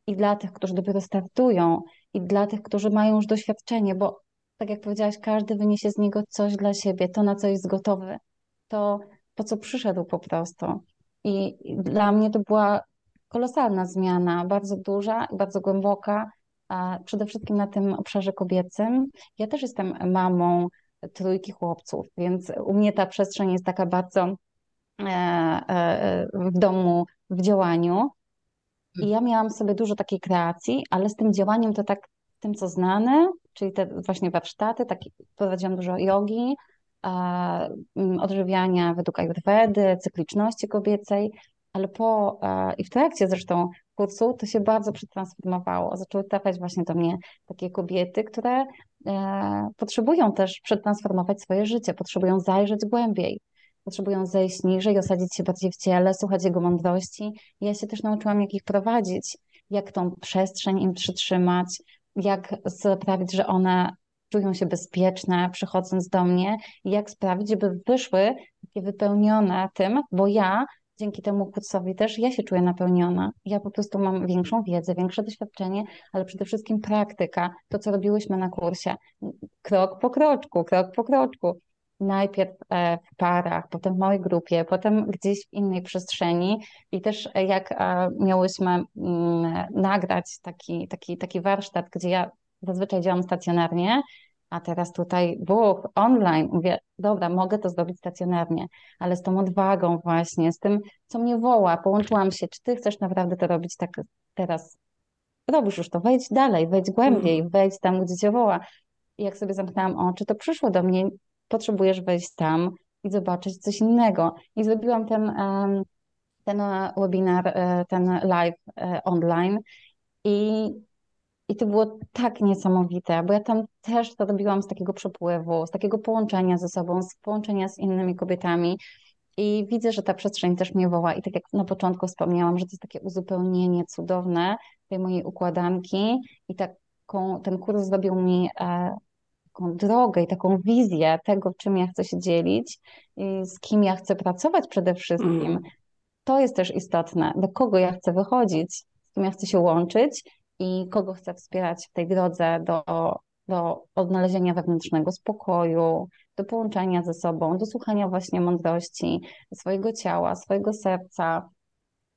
i dla tych, którzy dopiero startują, i dla tych, którzy mają już doświadczenie, bo tak jak powiedziałaś, każdy wyniesie z niego coś dla siebie, to na co jest gotowy, to po co przyszedł po prostu. I dla mnie to była kolosalna zmiana, bardzo duża bardzo głęboka, a przede wszystkim na tym obszarze kobiecym. Ja też jestem mamą trójki chłopców, więc u mnie ta przestrzeń jest taka bardzo e, e, w domu, w działaniu. I ja miałam sobie dużo takiej kreacji, ale z tym działaniem to tak tym, co znane, czyli te właśnie warsztaty, takie, prowadziłam dużo jogi, mm, odżywiania według Ayurvedy, cykliczności kobiecej, ale po i w trakcie zresztą kursu to się bardzo przetransformowało. Zaczęły trafiać właśnie do mnie takie kobiety, które e, potrzebują też przetransformować swoje życie, potrzebują zajrzeć głębiej, potrzebują zejść niżej, osadzić się bardziej w ciele, słuchać jego mądrości. Ja się też nauczyłam, jak ich prowadzić, jak tą przestrzeń im przytrzymać, jak sprawić, że one czują się bezpieczne przychodząc do mnie jak sprawić, żeby wyszły takie wypełnione tym, bo ja dzięki temu kursowi też ja się czuję napełniona. Ja po prostu mam większą wiedzę, większe doświadczenie, ale przede wszystkim praktyka, to co robiłyśmy na kursie. Krok po kroczku, krok po kroczku najpierw e, w parach, potem w małej grupie, potem gdzieś w innej przestrzeni. I też e, jak e, miałyśmy mm, nagrać taki, taki, taki warsztat, gdzie ja zazwyczaj działam stacjonarnie, a teraz tutaj buch, online, mówię, dobra, mogę to zrobić stacjonarnie, ale z tą odwagą właśnie, z tym, co mnie woła, połączyłam się, czy ty chcesz naprawdę to robić tak teraz, robisz już to, wejdź dalej, wejdź głębiej, mm. wejdź tam, gdzie cię woła. I jak sobie zamknęłam oczy, to przyszło do mnie, potrzebujesz wejść tam i zobaczyć coś innego. I zrobiłam ten, ten webinar, ten live online i i to było tak niesamowite, bo ja tam też to robiłam z takiego przepływu, z takiego połączenia ze sobą, z połączenia z innymi kobietami. I widzę, że ta przestrzeń też mnie woła. I tak jak na początku wspomniałam, że to jest takie uzupełnienie cudowne tej mojej układanki. I taką, ten kurs zrobił mi e, taką drogę i taką wizję tego, czym ja chcę się dzielić i z kim ja chcę pracować przede wszystkim. Mm. To jest też istotne, do kogo ja chcę wychodzić, z kim ja chcę się łączyć i kogo chcę wspierać w tej drodze do, do odnalezienia wewnętrznego spokoju, do połączenia ze sobą, do słuchania właśnie mądrości swojego ciała, swojego serca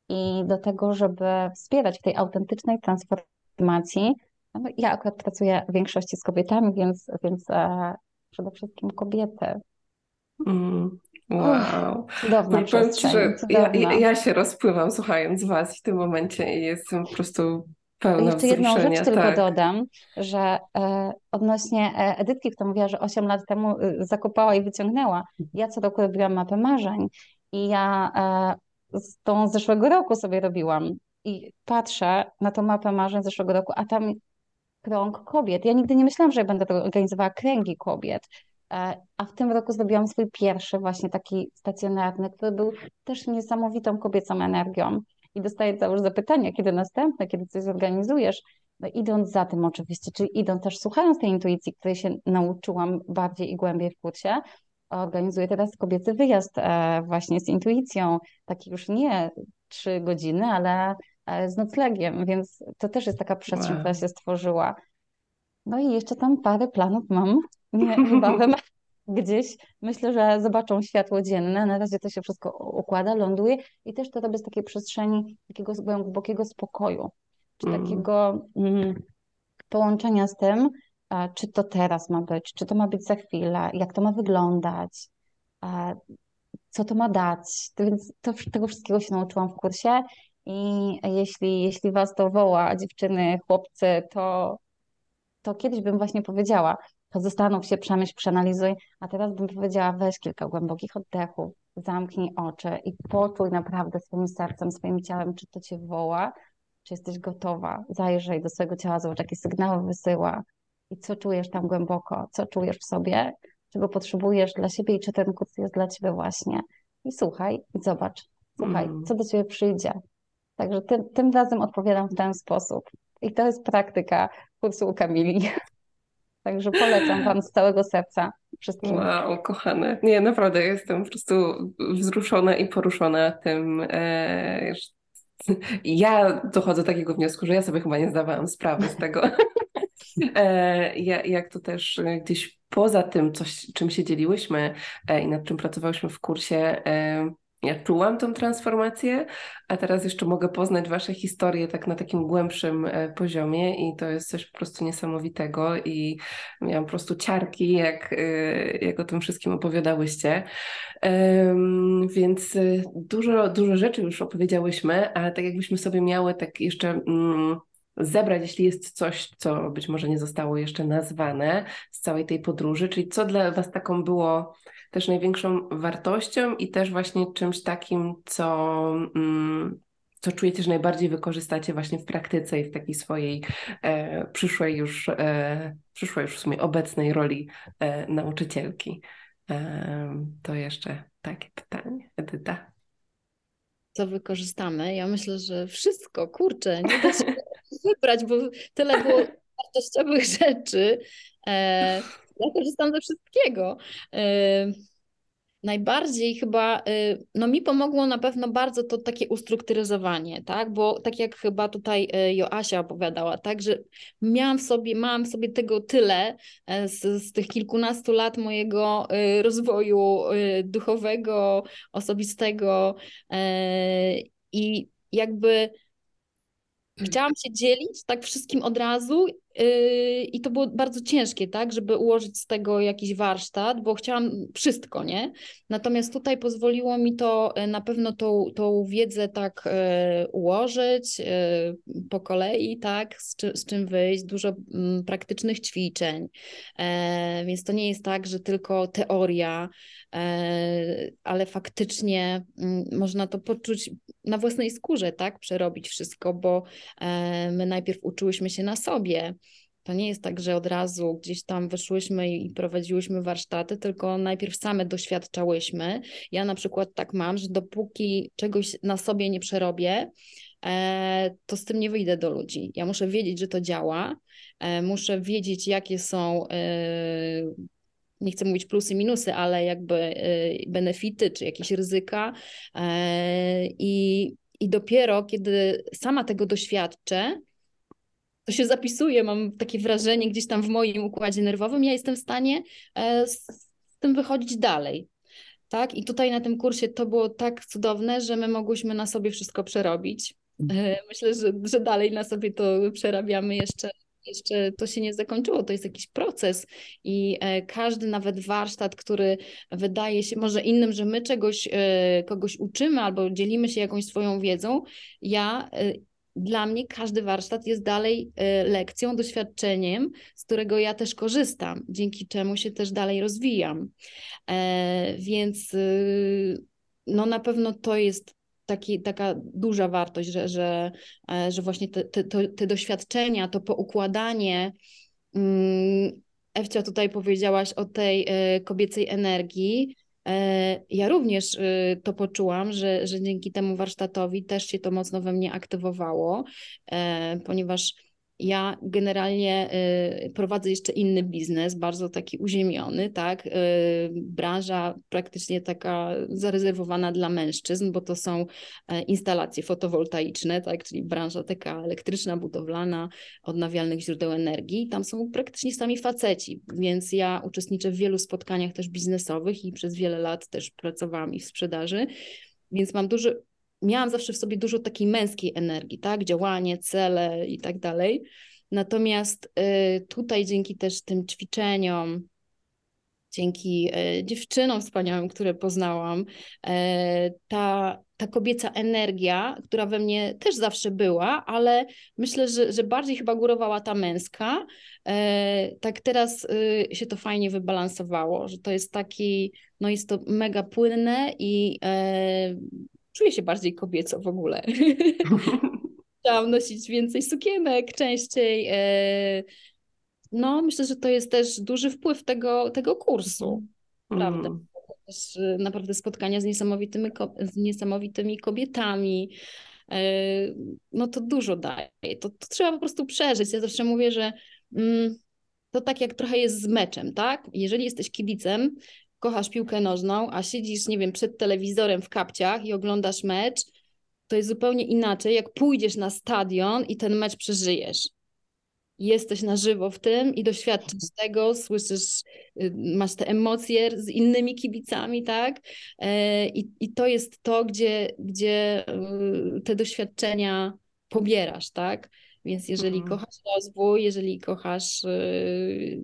i do tego, żeby wspierać w tej autentycznej transformacji. No ja akurat pracuję w większości z kobietami, więc, więc e, przede wszystkim kobiety. Mm, wow. cudowna no, przestrzeń, że ja, ja, się rozpływam słuchając Was w tym momencie i jestem po prostu Pełna Jeszcze jedną rzecz tylko tak. dodam, że e, odnośnie e, Edytki, która mówiła, że 8 lat temu y, zakopała i wyciągnęła. Ja co roku robiłam mapę marzeń i ja e, z tą z zeszłego roku sobie robiłam i patrzę na tą mapę marzeń z zeszłego roku, a tam krąg kobiet. Ja nigdy nie myślałam, że będę organizowała kręgi kobiet, e, a w tym roku zrobiłam swój pierwszy właśnie taki stacjonarny, który był też niesamowitą kobiecą energią i dostaję całe zapytania, kiedy następne, kiedy coś zorganizujesz. No, idąc za tym oczywiście, czyli idąc też słuchając tej intuicji, której się nauczyłam bardziej i głębiej w kursie, organizuję teraz kobiecy wyjazd e, właśnie z intuicją, taki już nie trzy godziny, ale z noclegiem, więc to też jest taka przestrzeń, wow. która się stworzyła. No i jeszcze tam parę planów mam nie, niebawem gdzieś myślę, że zobaczą światło dzienne. Na razie to się wszystko układa, ląduje i też to robię z takiej przestrzeni takiego głębokiego spokoju, czy mm. takiego mm, połączenia z tym, czy to teraz ma być, czy to ma być za chwilę, jak to ma wyglądać, co to ma dać. Więc to, tego wszystkiego się nauczyłam w kursie i jeśli, jeśli Was to woła, dziewczyny, chłopcy, to, to kiedyś bym właśnie powiedziała, to zastanów się, przemyśl, przeanalizuj, a teraz bym powiedziała, weź kilka głębokich oddechów, zamknij oczy i poczuj naprawdę swoim sercem, swoim ciałem, czy to cię woła, czy jesteś gotowa. Zajrzyj do swojego ciała, zobacz, jakie sygnały wysyła i co czujesz tam głęboko, co czujesz w sobie, czego potrzebujesz dla siebie i czy ten kurs jest dla ciebie właśnie. I słuchaj i zobacz, słuchaj, mm. co do ciebie przyjdzie. Także tym, tym razem odpowiadam w ten sposób. I to jest praktyka kursu u Kamili. Także polecam Wam z całego serca wszystkim. Wow, kochane. Nie, naprawdę jestem po prostu wzruszona i poruszona tym. E, ja dochodzę do takiego wniosku, że ja sobie chyba nie zdawałam sprawy z tego. e, jak to też gdzieś poza tym, coś, czym się dzieliłyśmy e, i nad czym pracowałyśmy w kursie, e, ja czułam tą transformację, a teraz jeszcze mogę poznać Wasze historie tak na takim głębszym e, poziomie i to jest coś po prostu niesamowitego i miałam po prostu ciarki, jak, e, jak o tym wszystkim opowiadałyście. Więc e, dużo, dużo rzeczy już opowiedziałyśmy, ale tak jakbyśmy sobie miały tak jeszcze mm, zebrać, jeśli jest coś, co być może nie zostało jeszcze nazwane z całej tej podróży, czyli co dla Was taką było też największą wartością i też właśnie czymś takim, co, mm, co czujecie, że najbardziej wykorzystacie właśnie w praktyce i w takiej swojej e, przyszłej już, e, przyszłej już w sumie obecnej roli e, nauczycielki. E, to jeszcze takie pytanie, Edyta. Co wykorzystamy? Ja myślę, że wszystko, kurczę, nie da się wybrać, bo tyle było wartościowych rzeczy. Ja korzystam ze wszystkiego. E, najbardziej chyba, y, no mi pomogło na pewno bardzo to takie ustrukturyzowanie, tak, bo tak jak chyba tutaj y, Joasia opowiadała, tak, że miałam w sobie, mam sobie tego tyle e, z, z tych kilkunastu lat mojego y, rozwoju duchowego, osobistego e, i jakby chciałam się dzielić tak wszystkim od razu Yy, I to było bardzo ciężkie, tak, żeby ułożyć z tego jakiś warsztat, bo chciałam wszystko, nie? Natomiast tutaj pozwoliło mi to yy, na pewno tą, tą wiedzę tak yy, ułożyć po kolei, tak, z, czy, z czym wyjść, dużo mm, praktycznych ćwiczeń. Więc to nie jest tak, że tylko teoria, ale faktycznie mm, można to poczuć na własnej skórze, tak, przerobić wszystko, bo my najpierw uczyłyśmy się na sobie. To nie jest tak, że od razu gdzieś tam wyszłyśmy i prowadziłyśmy warsztaty, tylko najpierw same doświadczałyśmy. Ja na przykład tak mam, że dopóki czegoś na sobie nie przerobię, e, to z tym nie wyjdę do ludzi. Ja muszę wiedzieć, że to działa, e, muszę wiedzieć, jakie są e, nie chcę mówić plusy, minusy, ale jakby benefity czy jakieś ryzyka. I, i dopiero kiedy sama tego doświadczę, to się zapisuje, mam takie wrażenie gdzieś tam w moim układzie nerwowym, ja jestem w stanie e, z, z tym wychodzić dalej. Tak? I tutaj na tym kursie to było tak cudowne, że my mogłyśmy na sobie wszystko przerobić. E, myślę, że, że dalej na sobie to przerabiamy jeszcze. Jeszcze to się nie zakończyło, to jest jakiś proces i e, każdy nawet warsztat, który wydaje się może innym, że my czegoś, kogoś uczymy albo dzielimy się jakąś swoją wiedzą, ja dla mnie każdy warsztat jest dalej e, lekcją, doświadczeniem, z którego ja też korzystam, dzięki czemu się też dalej rozwijam. E, więc y, no na pewno to jest taki, taka duża wartość, że, że, e, że właśnie te, te, te doświadczenia, to poukładanie. Mm, Ewcia, tutaj powiedziałaś o tej kobiecej energii. E, ja również to poczułam, że, że dzięki temu warsztatowi też się to mocno we mnie aktywowało, e, ponieważ ja generalnie y, prowadzę jeszcze inny biznes, bardzo taki uziemiony, tak? Y, branża praktycznie taka zarezerwowana dla mężczyzn, bo to są e, instalacje fotowoltaiczne, tak? Czyli branża taka elektryczna, budowlana, odnawialnych źródeł energii. Tam są praktycznie sami faceci, więc ja uczestniczę w wielu spotkaniach też biznesowych i przez wiele lat też pracowałam i w sprzedaży. Więc mam duży miałam zawsze w sobie dużo takiej męskiej energii, tak? Działanie, cele i tak dalej. Natomiast y, tutaj dzięki też tym ćwiczeniom, dzięki y, dziewczynom wspaniałym, które poznałam, y, ta, ta kobieca energia, która we mnie też zawsze była, ale myślę, że, że bardziej chyba górowała ta męska, tak teraz się to fajnie wybalansowało, że to jest taki, no jest to mega płynne i czuję się bardziej kobieco w ogóle. Chciałam nosić więcej sukienek, częściej. E, no, myślę, że to jest też duży wpływ tego, tego kursu. Prawda? Mm. Też e, naprawdę spotkania z niesamowitymi, z niesamowitymi kobietami. E, no to dużo daje. To, to trzeba po prostu przeżyć. Ja zawsze mówię, że mm, to tak jak trochę jest z meczem, tak? Jeżeli jesteś kibicem, kochasz piłkę nożną, a siedzisz, nie wiem, przed telewizorem w kapciach i oglądasz mecz, to jest zupełnie inaczej, jak pójdziesz na stadion i ten mecz przeżyjesz. Jesteś na żywo w tym i doświadczysz tego, słyszysz, y, masz te emocje z innymi kibicami, tak? E, I, i to jest to, gdzie, gdzie y, te doświadczenia pobierasz, tak? Więc jeżeli mhm. kochasz rozwój, jeżeli kochasz y,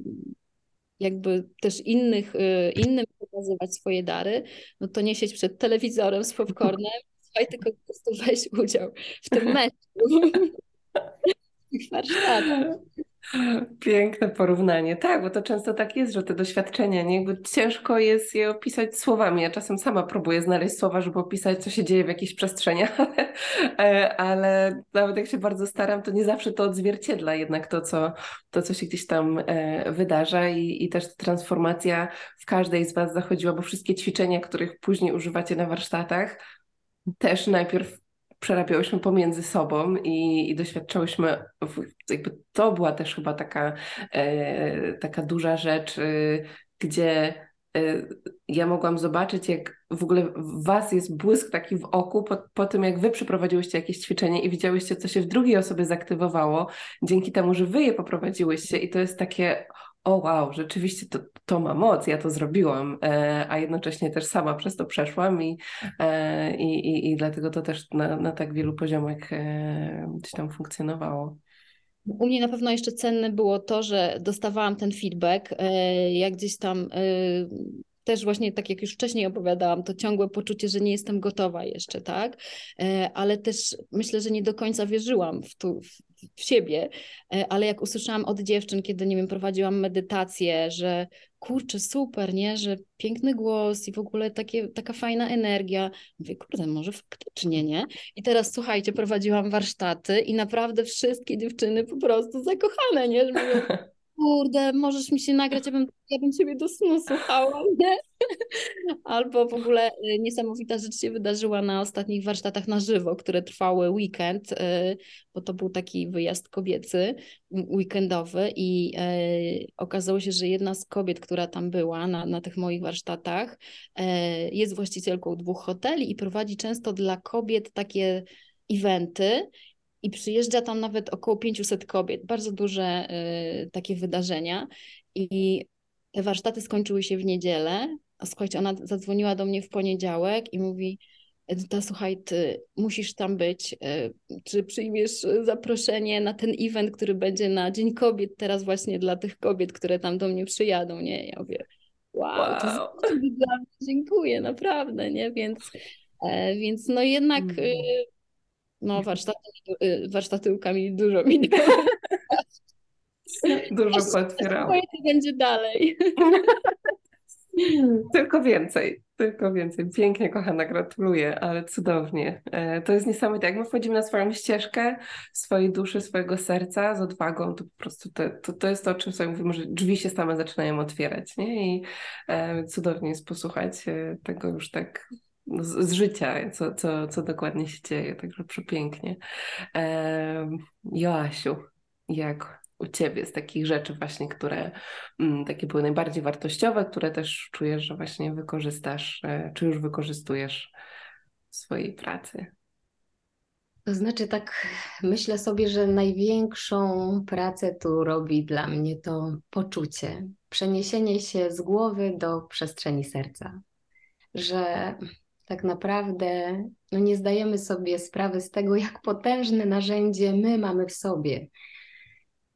jakby też innych, y, innym pokazywać swoje dary, no to nie siedź przed telewizorem z popcornem, słuchaj, tylko po prostu weź udział w tym meczu. warsztatach. Piękne porównanie. Tak, bo to często tak jest, że te doświadczenia, nie? Jakby ciężko jest je opisać słowami. Ja czasem sama próbuję znaleźć słowa, żeby opisać, co się dzieje w jakichś przestrzeniach, ale, e, ale nawet jak się bardzo staram, to nie zawsze to odzwierciedla jednak to, co, to, co się gdzieś tam e, wydarza i, i też transformacja w każdej z Was zachodziła, bo wszystkie ćwiczenia, których później używacie na warsztatach, też najpierw przerabiałyśmy pomiędzy sobą i, i doświadczałyśmy, jakby to była też chyba taka, e, taka duża rzecz, e, gdzie e, ja mogłam zobaczyć, jak w ogóle w was jest błysk taki w oku po, po tym, jak wy przeprowadziłyście jakieś ćwiczenie i widziałyście, co się w drugiej osobie zaktywowało, dzięki temu, że wy je poprowadziłyście. I to jest takie o wow, rzeczywiście to, to ma moc, ja to zrobiłam, e, a jednocześnie też sama przez to przeszłam i, e, i, i, i dlatego to też na, na tak wielu poziomach e, gdzieś tam funkcjonowało. U mnie na pewno jeszcze cenne było to, że dostawałam ten feedback, jak gdzieś tam też właśnie tak jak już wcześniej opowiadałam, to ciągłe poczucie, że nie jestem gotowa jeszcze, tak? Ale też myślę, że nie do końca wierzyłam w, tu, w siebie, ale jak usłyszałam od dziewczyn, kiedy, nie wiem, prowadziłam medytację, że kurczę, super, nie, że piękny głos i w ogóle takie, taka fajna energia. Mówię, kurde, może faktycznie, nie? I teraz słuchajcie, prowadziłam warsztaty i naprawdę wszystkie dziewczyny po prostu zakochane, nie? Że kurde, możesz mi się nagrać, ja bym, ja bym ciebie do snu słuchała, nie? Albo w ogóle y, niesamowita rzecz się wydarzyła na ostatnich warsztatach na żywo, które trwały weekend, y, bo to był taki wyjazd kobiecy, weekendowy i y, okazało się, że jedna z kobiet, która tam była na, na tych moich warsztatach, jest właścicielką dwóch hoteli i prowadzi często dla kobiet takie eventy i przyjeżdża tam nawet około 500 kobiet, bardzo duże y, takie wydarzenia i te warsztaty skończyły się w niedzielę, a słuchajcie, ona zadzwoniła do mnie w poniedziałek i mówi Edyta, słuchaj, ty musisz tam być, y, czy przyjmiesz zaproszenie na ten event, który będzie na Dzień Kobiet teraz właśnie dla tych kobiet, które tam do mnie przyjadą, nie? Ja mówię, wow, wow. to jest dla mnie, dziękuję, naprawdę, nie? Więc, e, więc no jednak mm no, warsztaty, y, warsztaty u Kamili dużo mi Dużo pootwierało. będzie dalej. Tylko więcej, tylko więcej. Pięknie, kochana, gratuluję, ale cudownie. E, to jest niesamowite. Jak my wchodzimy na swoją ścieżkę swojej duszy, swojego serca z odwagą, to po prostu to, to, to jest to, o czym sobie mówimy, że drzwi się same zaczynają otwierać. Nie? I e, cudownie jest posłuchać e, tego już tak z, z, życia, co, co, co dokładnie się dzieje, także przepięknie. E, Joasiu, jak u Ciebie z takich rzeczy właśnie, które m, takie były najbardziej wartościowe, które też czujesz, że właśnie wykorzystasz, e, czy już wykorzystujesz w swojej pracy? To znaczy, tak myślę sobie, że największą pracę tu robi dla mnie to poczucie, przeniesienie się z głowy do przestrzeni serca. Że tak naprawdę no nie zdajemy sobie sprawy z tego, jak potężne narzędzie my mamy w sobie.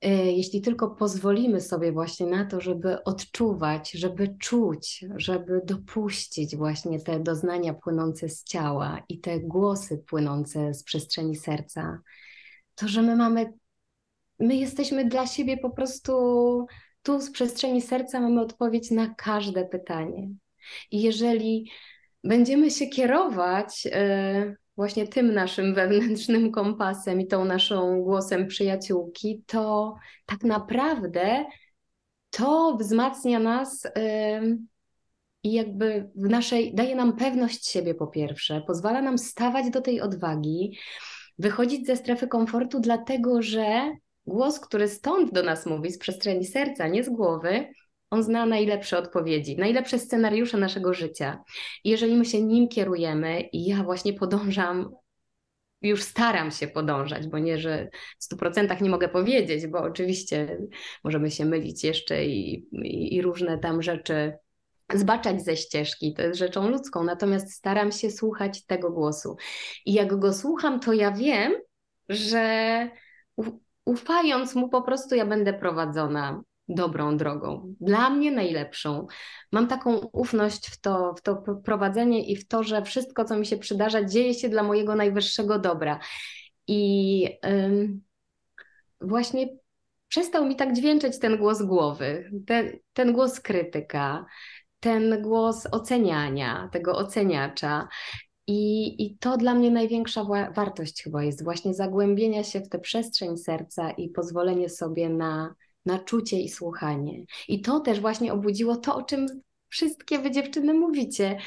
E, jeśli tylko pozwolimy sobie właśnie na to, żeby odczuwać, żeby czuć, żeby dopuścić właśnie te doznania płynące z ciała i te głosy płynące z przestrzeni serca, to że my mamy, my jesteśmy dla siebie po prostu tu z przestrzeni serca mamy odpowiedź na każde pytanie. I jeżeli będziemy się kierować e, właśnie tym naszym wewnętrznym kompasem i tą naszą głosem przyjaciółki, to tak naprawdę to wzmacnia nas e, i jakby w naszej, daje nam pewność siebie po pierwsze, pozwala nam stawać do tej odwagi, wychodzić ze strefy komfortu, dlatego że głos, który stąd do nas mówi, z przestrzeni serca, nie z głowy, on zna najlepsze odpowiedzi, najlepsze scenariusze naszego życia. I jeżeli my się nim kierujemy, i ja właśnie podążam, już staram się podążać, bo nie, że w 100% nie mogę powiedzieć, bo oczywiście możemy się mylić jeszcze i, i, i różne tam rzeczy zbaczać ze ścieżki, to jest rzeczą ludzką, natomiast staram się słuchać tego głosu. I jak go słucham, to ja wiem, że ufając mu po prostu ja będę prowadzona dobrą drogą, dla mnie najlepszą. Mam taką ufność w to, w to prowadzenie i w to, że wszystko, co mi się przydarza, dzieje się dla mojego najwyższego dobra. I ym, właśnie przestał mi tak dźwięczyć ten głos głowy, ten, ten głos krytyka, ten głos oceniania, tego oceniacza. I, I to dla mnie największa wartość chyba jest właśnie zagłębienia się w tę przestrzeń serca i pozwolenie sobie na, na czucie i słuchanie. I to też właśnie obudziło to, o czym wszystkie wy dziewczyny mówicie.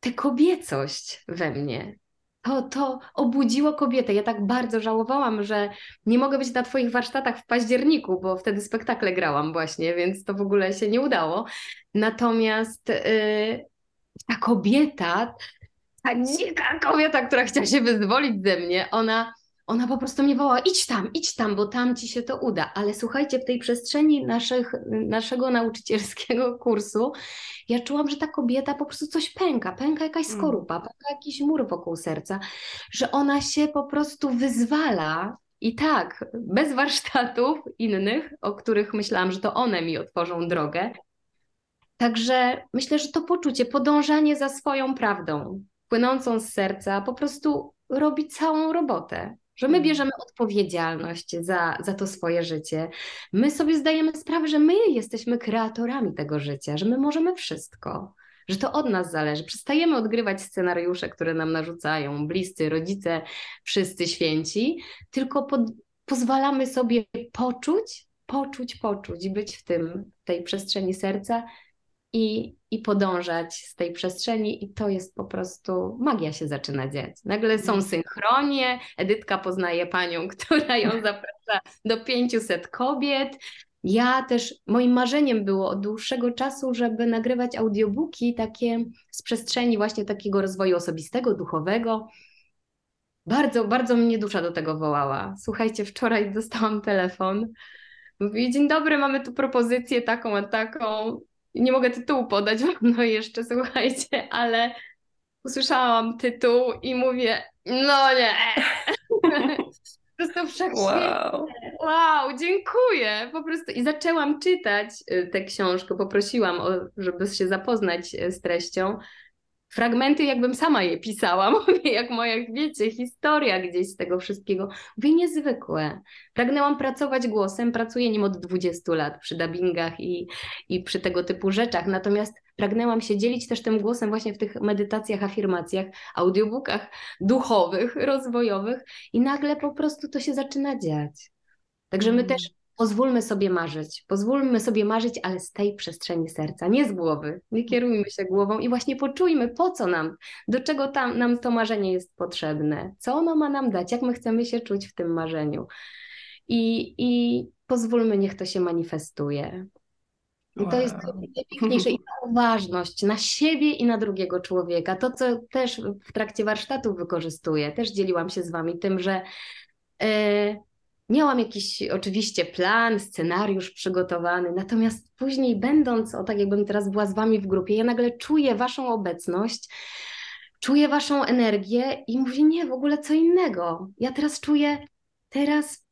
Tę kobiecość we mnie. To, to obudziło kobietę. Ja tak bardzo żałowałam, że nie mogę być na Twoich warsztatach w październiku, bo wtedy spektakle grałam właśnie, więc to w ogóle się nie udało. Natomiast yy, ta kobieta, ta dzika kobieta, która chciała się wyzwolić ze mnie, ona ona po prostu mnie woła, idź tam, idź tam, bo tam ci się to uda. Ale słuchajcie, w tej przestrzeni naszych, naszego nauczycielskiego kursu, ja czułam, że ta kobieta po prostu coś pęka, pęka jakaś mm. skorupa, pęka jakiś mur wokół serca, że ona się po prostu wyzwala I tak, bez warsztatów innych, o których myślałam, że to one mi otworzą drogę. Także myślę, że to poczucie, podążanie za swoją prawdą, płynącą z serca, po prostu robi całą robotę. Że my bierzemy odpowiedzialność za, za to swoje życie. My sobie zdajemy sprawę, że my jesteśmy kreatorami tego życia, że my możemy wszystko że to od nas zależy. Przestajemy odgrywać scenariusze, które nam narzucają bliscy, rodzice, wszyscy święci, tylko pod, pozwalamy sobie poczuć, poczuć, poczuć być w tym, w tej przestrzeni serca i, i podążać z tej przestrzeni, i to jest po prostu magia się zaczyna dziać. Nagle są mhm. synchronie, Edytka poznaje panią, która ją zaprasza do 500 kobiet, ja też, moim marzeniem było od dłuższego czasu, żeby nagrywać audiobooki takie z przestrzeni właśnie takiego rozwoju osobistego, duchowego. Bardzo, bardzo mnie dusza do tego wołała. Słuchajcie, wczoraj dostałam telefon. Mówi, dzień dobry, mamy tu propozycję taką a taką. Nie mogę tytułu podać no jeszcze, słuchajcie, ale usłyszałam tytuł i mówię, no nie. Po prostu. Wow. wow, dziękuję. Po prostu i zaczęłam czytać y, tę książkę, poprosiłam, o, żeby się zapoznać y, z treścią. Fragmenty, jakbym sama je pisała, mówię, jak moja, wiecie, historia gdzieś z tego wszystkiego. Mówię, niezwykłe. Pragnęłam pracować głosem, pracuję nim od 20 lat przy dubbingach i, i przy tego typu rzeczach, natomiast pragnęłam się dzielić też tym głosem właśnie w tych medytacjach, afirmacjach, audiobookach duchowych, rozwojowych i nagle po prostu to się zaczyna dziać. Także my mm. też pozwólmy sobie marzyć, pozwólmy sobie marzyć, ale z tej przestrzeni serca, nie z głowy. Nie kierujmy się głową i właśnie poczujmy, po co nam, do czego tam, nam to marzenie jest potrzebne, co ono ma nam dać, jak my chcemy się czuć w tym marzeniu. I, i pozwólmy, niech to się manifestuje. I wow. to jest najpiękniejsze i ta uważność na siebie i na drugiego człowieka. To, co też w trakcie warsztatów wykorzystuję, też dzieliłam się z Wami tym, że e, miałam jakiś oczywiście plan, scenariusz przygotowany, natomiast później będąc, o tak jakbym teraz była z Wami w grupie, ja nagle czuję Waszą obecność, czuję Waszą energię i mówię, nie, w ogóle co innego. Ja teraz czuję, teraz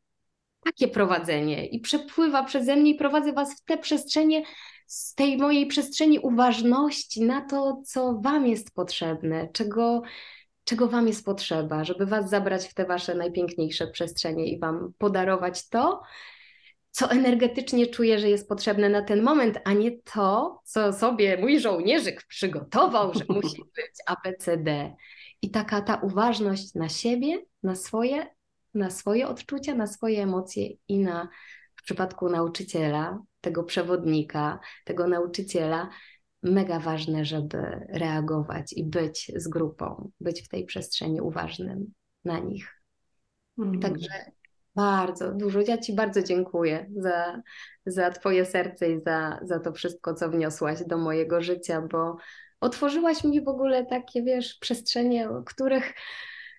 takie prowadzenie i przepływa przeze mnie i prowadzę Was w te przestrzenie, z tej mojej przestrzeni uważności na to, co Wam jest potrzebne, czego, czego Wam jest potrzeba, żeby Was zabrać w te Wasze najpiękniejsze przestrzenie i Wam podarować to, co energetycznie czuję, że jest potrzebne na ten moment, a nie to, co sobie mój żołnierzyk przygotował, że musi być ABCD. I taka ta uważność na siebie, na swoje na swoje odczucia, na swoje emocje i na w przypadku nauczyciela, tego przewodnika, tego nauczyciela, mega ważne, żeby reagować i być z grupą, być w tej przestrzeni uważnym na nich. Mm. Także bardzo dużo. Ja Ci bardzo dziękuję za, za Twoje serce i za, za to wszystko, co wniosłaś do mojego życia, bo otworzyłaś mi w ogóle takie, wiesz, przestrzenie, których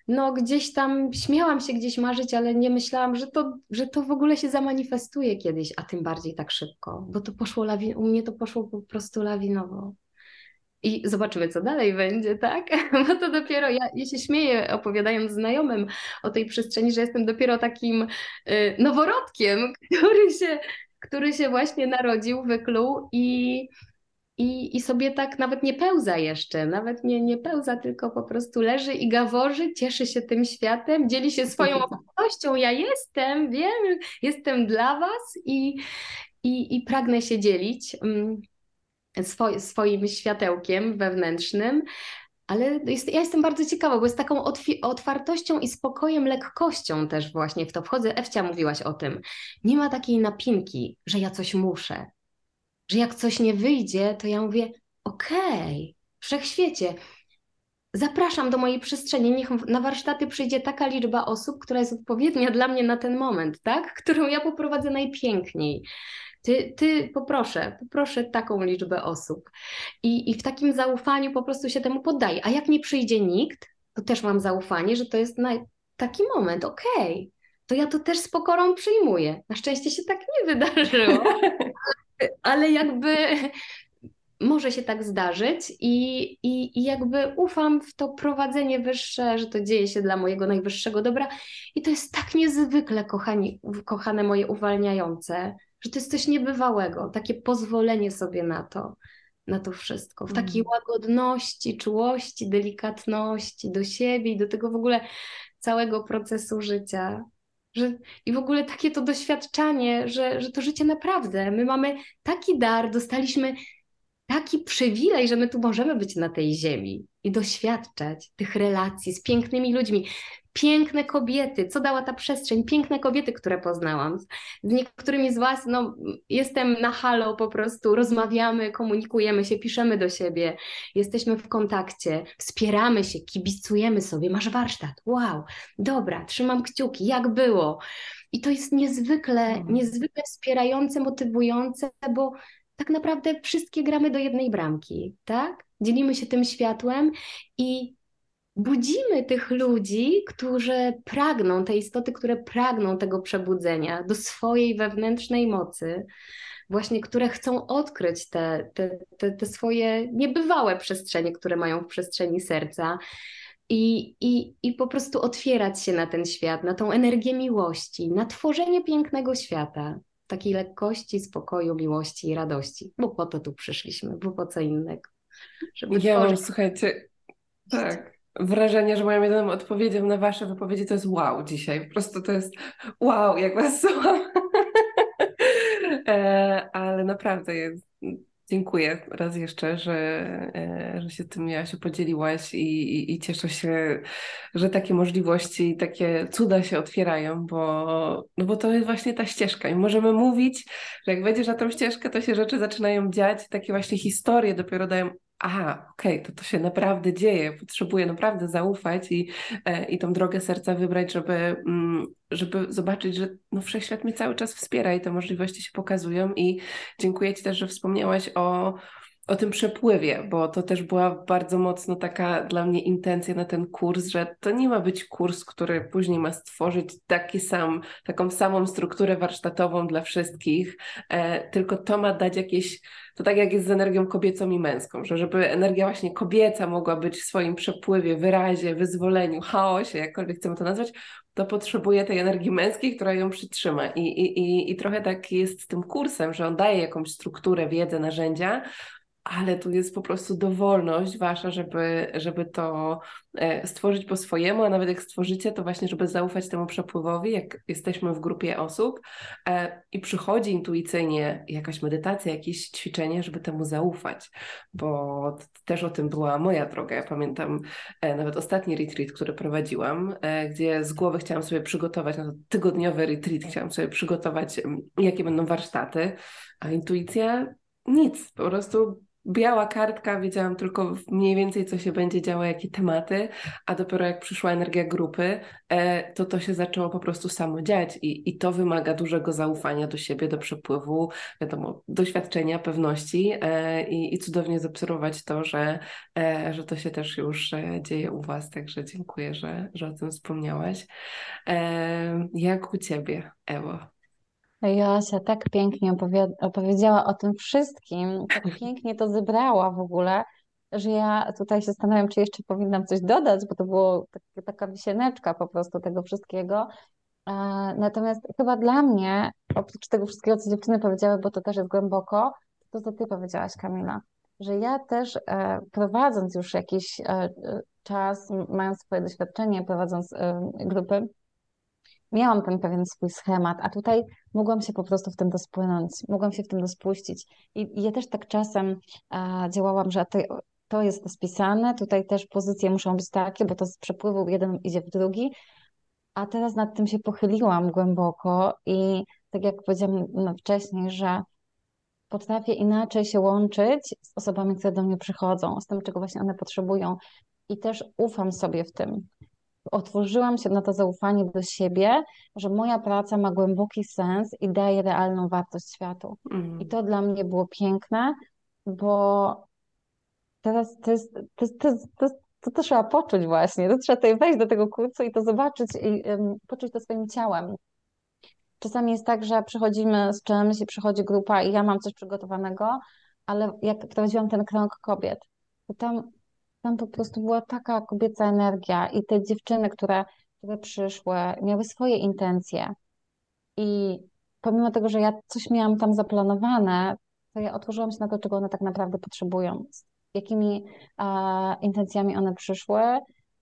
no gdzieś tam śmiałam się gdzieś marzyć, ale nie myślałam, że to, że to w ogóle się zamanifestuje kiedyś, a tym bardziej tak szybko, bo to poszło lawin, u mnie to poszło po prostu lawinowo. I zobaczymy, co dalej będzie, tak? Bo to dopiero, ja, ja się śmieję opowiadając znajomym o tej przestrzeni, że jestem dopiero takim y, noworodkiem, który się, który się właśnie narodził, wykluł i i, i sobie tak nawet nie pełza jeszcze, nawet nie, nie pełza, tylko po prostu leży i gaworzy, cieszy się tym światem, dzieli się swoją obecnością. Ja jestem, wiem, jestem dla Was i, i, i pragnę się dzielić mm, swoj, swoim światełkiem wewnętrznym. Ale jest, ja jestem bardzo ciekawa, bo jest taką otwartością i spokojem, lekkością też właśnie w to wchodzę. Ewcia mówiłaś o tym. Nie ma takiej napinki, że ja coś muszę, że jak coś nie wyjdzie, to ja mówię: Okej, okay, wszechświecie, zapraszam do mojej przestrzeni. Niech na warsztaty przyjdzie taka liczba osób, która jest odpowiednia dla mnie na ten moment, tak? Którą ja poprowadzę najpiękniej. Ty, ty poproszę, poproszę taką liczbę osób. I, I w takim zaufaniu po prostu się temu poddaję. A jak nie przyjdzie nikt, to też mam zaufanie, że to jest taki moment, okej. Okay to ja to też z pokorą przyjmuję. Na szczęście się tak nie wydarzyło, jakby może się tak zdarzyć i, i, i jakby ufam w to prowadzenie wyższe, że to dzieje się dla mojego najwyższego dobra i to jest tak niezwykle, kochani, kochane moje uwalniające, że to jest coś niebywałego, takie pozwolenie sobie na to, na to wszystko, w takiej mm. łagodności, czułości, delikatności do siebie i do tego w ogóle całego procesu życia. Że, I w ogóle takie to doświadczanie, że, że to życie naprawdę, my mamy taki dar, dostaliśmy taki przywilej, że my tu możemy być na tej ziemi i doświadczać tych relacji z pięknymi ludźmi. Piękne kobiety, co dała ta przestrzeń, piękne kobiety, które poznałam. Z niektórymi z Was, no, jestem na halo po prostu, rozmawiamy, komunikujemy się, piszemy do siebie, jesteśmy w kontakcie, wspieramy się, kibicujemy sobie. Masz warsztat, wow, dobra, trzymam kciuki, jak było. I to jest niezwykle, mhm. niezwykle wspierające, motywujące, bo tak naprawdę wszystkie gramy do jednej bramki, tak? Dzielimy się tym światłem i budzimy tych ludzi, którzy pragną, te istoty, które pragną tego przebudzenia do swojej wewnętrznej mocy, właśnie które chcą odkryć te, te, te, te swoje niebywałe przestrzenie, które mają w przestrzeni serca. I, i, I po prostu otwierać się na ten świat, na tą energię miłości, na tworzenie pięknego świata takiej lekkości, spokoju, miłości i radości, bo po to tu przyszliśmy, bo po co innego. Żeby ja tworzyć... mam, słuchajcie, tak, wrażenie, że moją jedyną odpowiedzią na Wasze wypowiedzi to jest wow dzisiaj. Po prostu to jest wow, jak Was słucham. e, ale naprawdę jest Dziękuję raz jeszcze, że, e, że się tym Jasiu podzieliłaś i, i, i, cieszę się, że takie możliwości, takie cuda się otwierają, bo, no bo to jest właśnie ta ścieżka i możemy mówić, że jak wejdziesz na tą ścieżkę, to się rzeczy zaczynają dziać, takie właśnie historie dopiero dają aha, okej, okay, to to się naprawdę dzieje, potrzebuję naprawdę zaufać i, e, i tą drogę serca wybrać, żeby, mm, żeby zobaczyć, że no, wszechświat mnie cały czas wspiera i te możliwości się pokazują. I dziękuję Ci też, że wspomniałaś o o tym przepływie, bo to też była bardzo mocno taka dla mnie intencja na ten kurs, że to nie ma być kurs, który później ma stworzyć taki sam, taką samą strukturę warsztatową dla wszystkich, e, tylko to ma dać jakieś, to tak jak jest z energią kobiecą i męską, że żeby energia właśnie kobieca mogła być w swoim przepływie, wyrazie, wyzwoleniu, chaosie, jakkolwiek chcemy to nazwać, to potrzebuje tej energii męskiej, która ją przytrzyma. I, i, i, I trochę tak jest z tym kursem, że on daje jakąś strukturę, wiedzę, narzędzia, ale tu jest po prostu dowolność wasza, żeby, żeby to e, stworzyć po swojemu, a nawet jak stworzycie, to właśnie, żeby zaufać temu przepływowi, jak jesteśmy w grupie osób e, i przychodzi intuicyjnie jakaś medytacja, jakieś ćwiczenie, żeby temu zaufać, bo też o tym była moja droga. Ja pamiętam e, nawet ostatni retreat, który prowadziłam, gdzie z głowy chciałam sobie przygotować na to tygodniowy retreat, chciałam sobie przygotować, jakie będą warsztaty, a intuicja nic, po prostu biała kartka, wiedziałam tylko mniej więcej, co się będzie działo, jakie tematy, a dopiero jak przyszła energia grupy, e, to to się zaczęło po prostu samo dziać i, i to wymaga dużego zaufania do siebie, do przepływu, wiadomo, doświadczenia, pewności e, i, i cudownie zaobserwować to, że, e, że to się też już dzieje u Was, także dziękuję, że, że o tym wspomniałaś. Jak u Ciebie, Ewo? Josia tak pięknie opowiedziała o tym wszystkim, tak pięknie to zebrała w ogóle, że ja tutaj się zastanawiam, czy jeszcze powinnam coś dodać, bo to było tak, taka wisieneczka po prostu tego wszystkiego. E, natomiast chyba dla mnie, oprócz tego wszystkiego, co dziewczyny powiedziały, bo to też jest głęboko, to co ty powiedziałaś, Kamila, że ja też e, prowadząc już jakiś e, czas, mając swoje doświadczenie, prowadząc grupy, miałam ten pewien swój schemat, a tutaj mogłam się po prostu w tym dospłynąć, mogłam się w tym dospuścić. I, i ja też tak czasem a, działałam, że to, to jest spisane, tutaj też pozycje muszą być takie, bo to z przepływu jeden idzie w drugi, a teraz nad tym się pochyliłam głęboko i tak jak powiedziałam no, wcześniej, że potrafię inaczej się łączyć z osobami, które do mnie przychodzą, z tym, czego właśnie one potrzebują. I też ufam sobie w tym otworzyłam się na to zaufanie do siebie, że moja praca ma głęboki sens i daje realną wartość światu. Mm. I to dla mnie było piękne, bo teraz to jest, to, jest, to, jest, to, jest, to, to trzeba poczuć właśnie, to trzeba tutaj wejść do tego kursu i to zobaczyć i um, poczuć to swoim ciałem. Czasami jest tak, że przychodzimy z czymś i przychodzi grupa i ja mam coś przygotowanego, ale jak prowadziłam ten krąg kobiet, to tam, tam po prostu była taka kobieca energia i te dziewczyny, które, które przyszły, miały swoje intencje. I pomimo tego, że ja coś miałam tam zaplanowane, to ja otworzyłam się na to, czego one tak naprawdę potrzebują, z jakimi e, intencjami one przyszły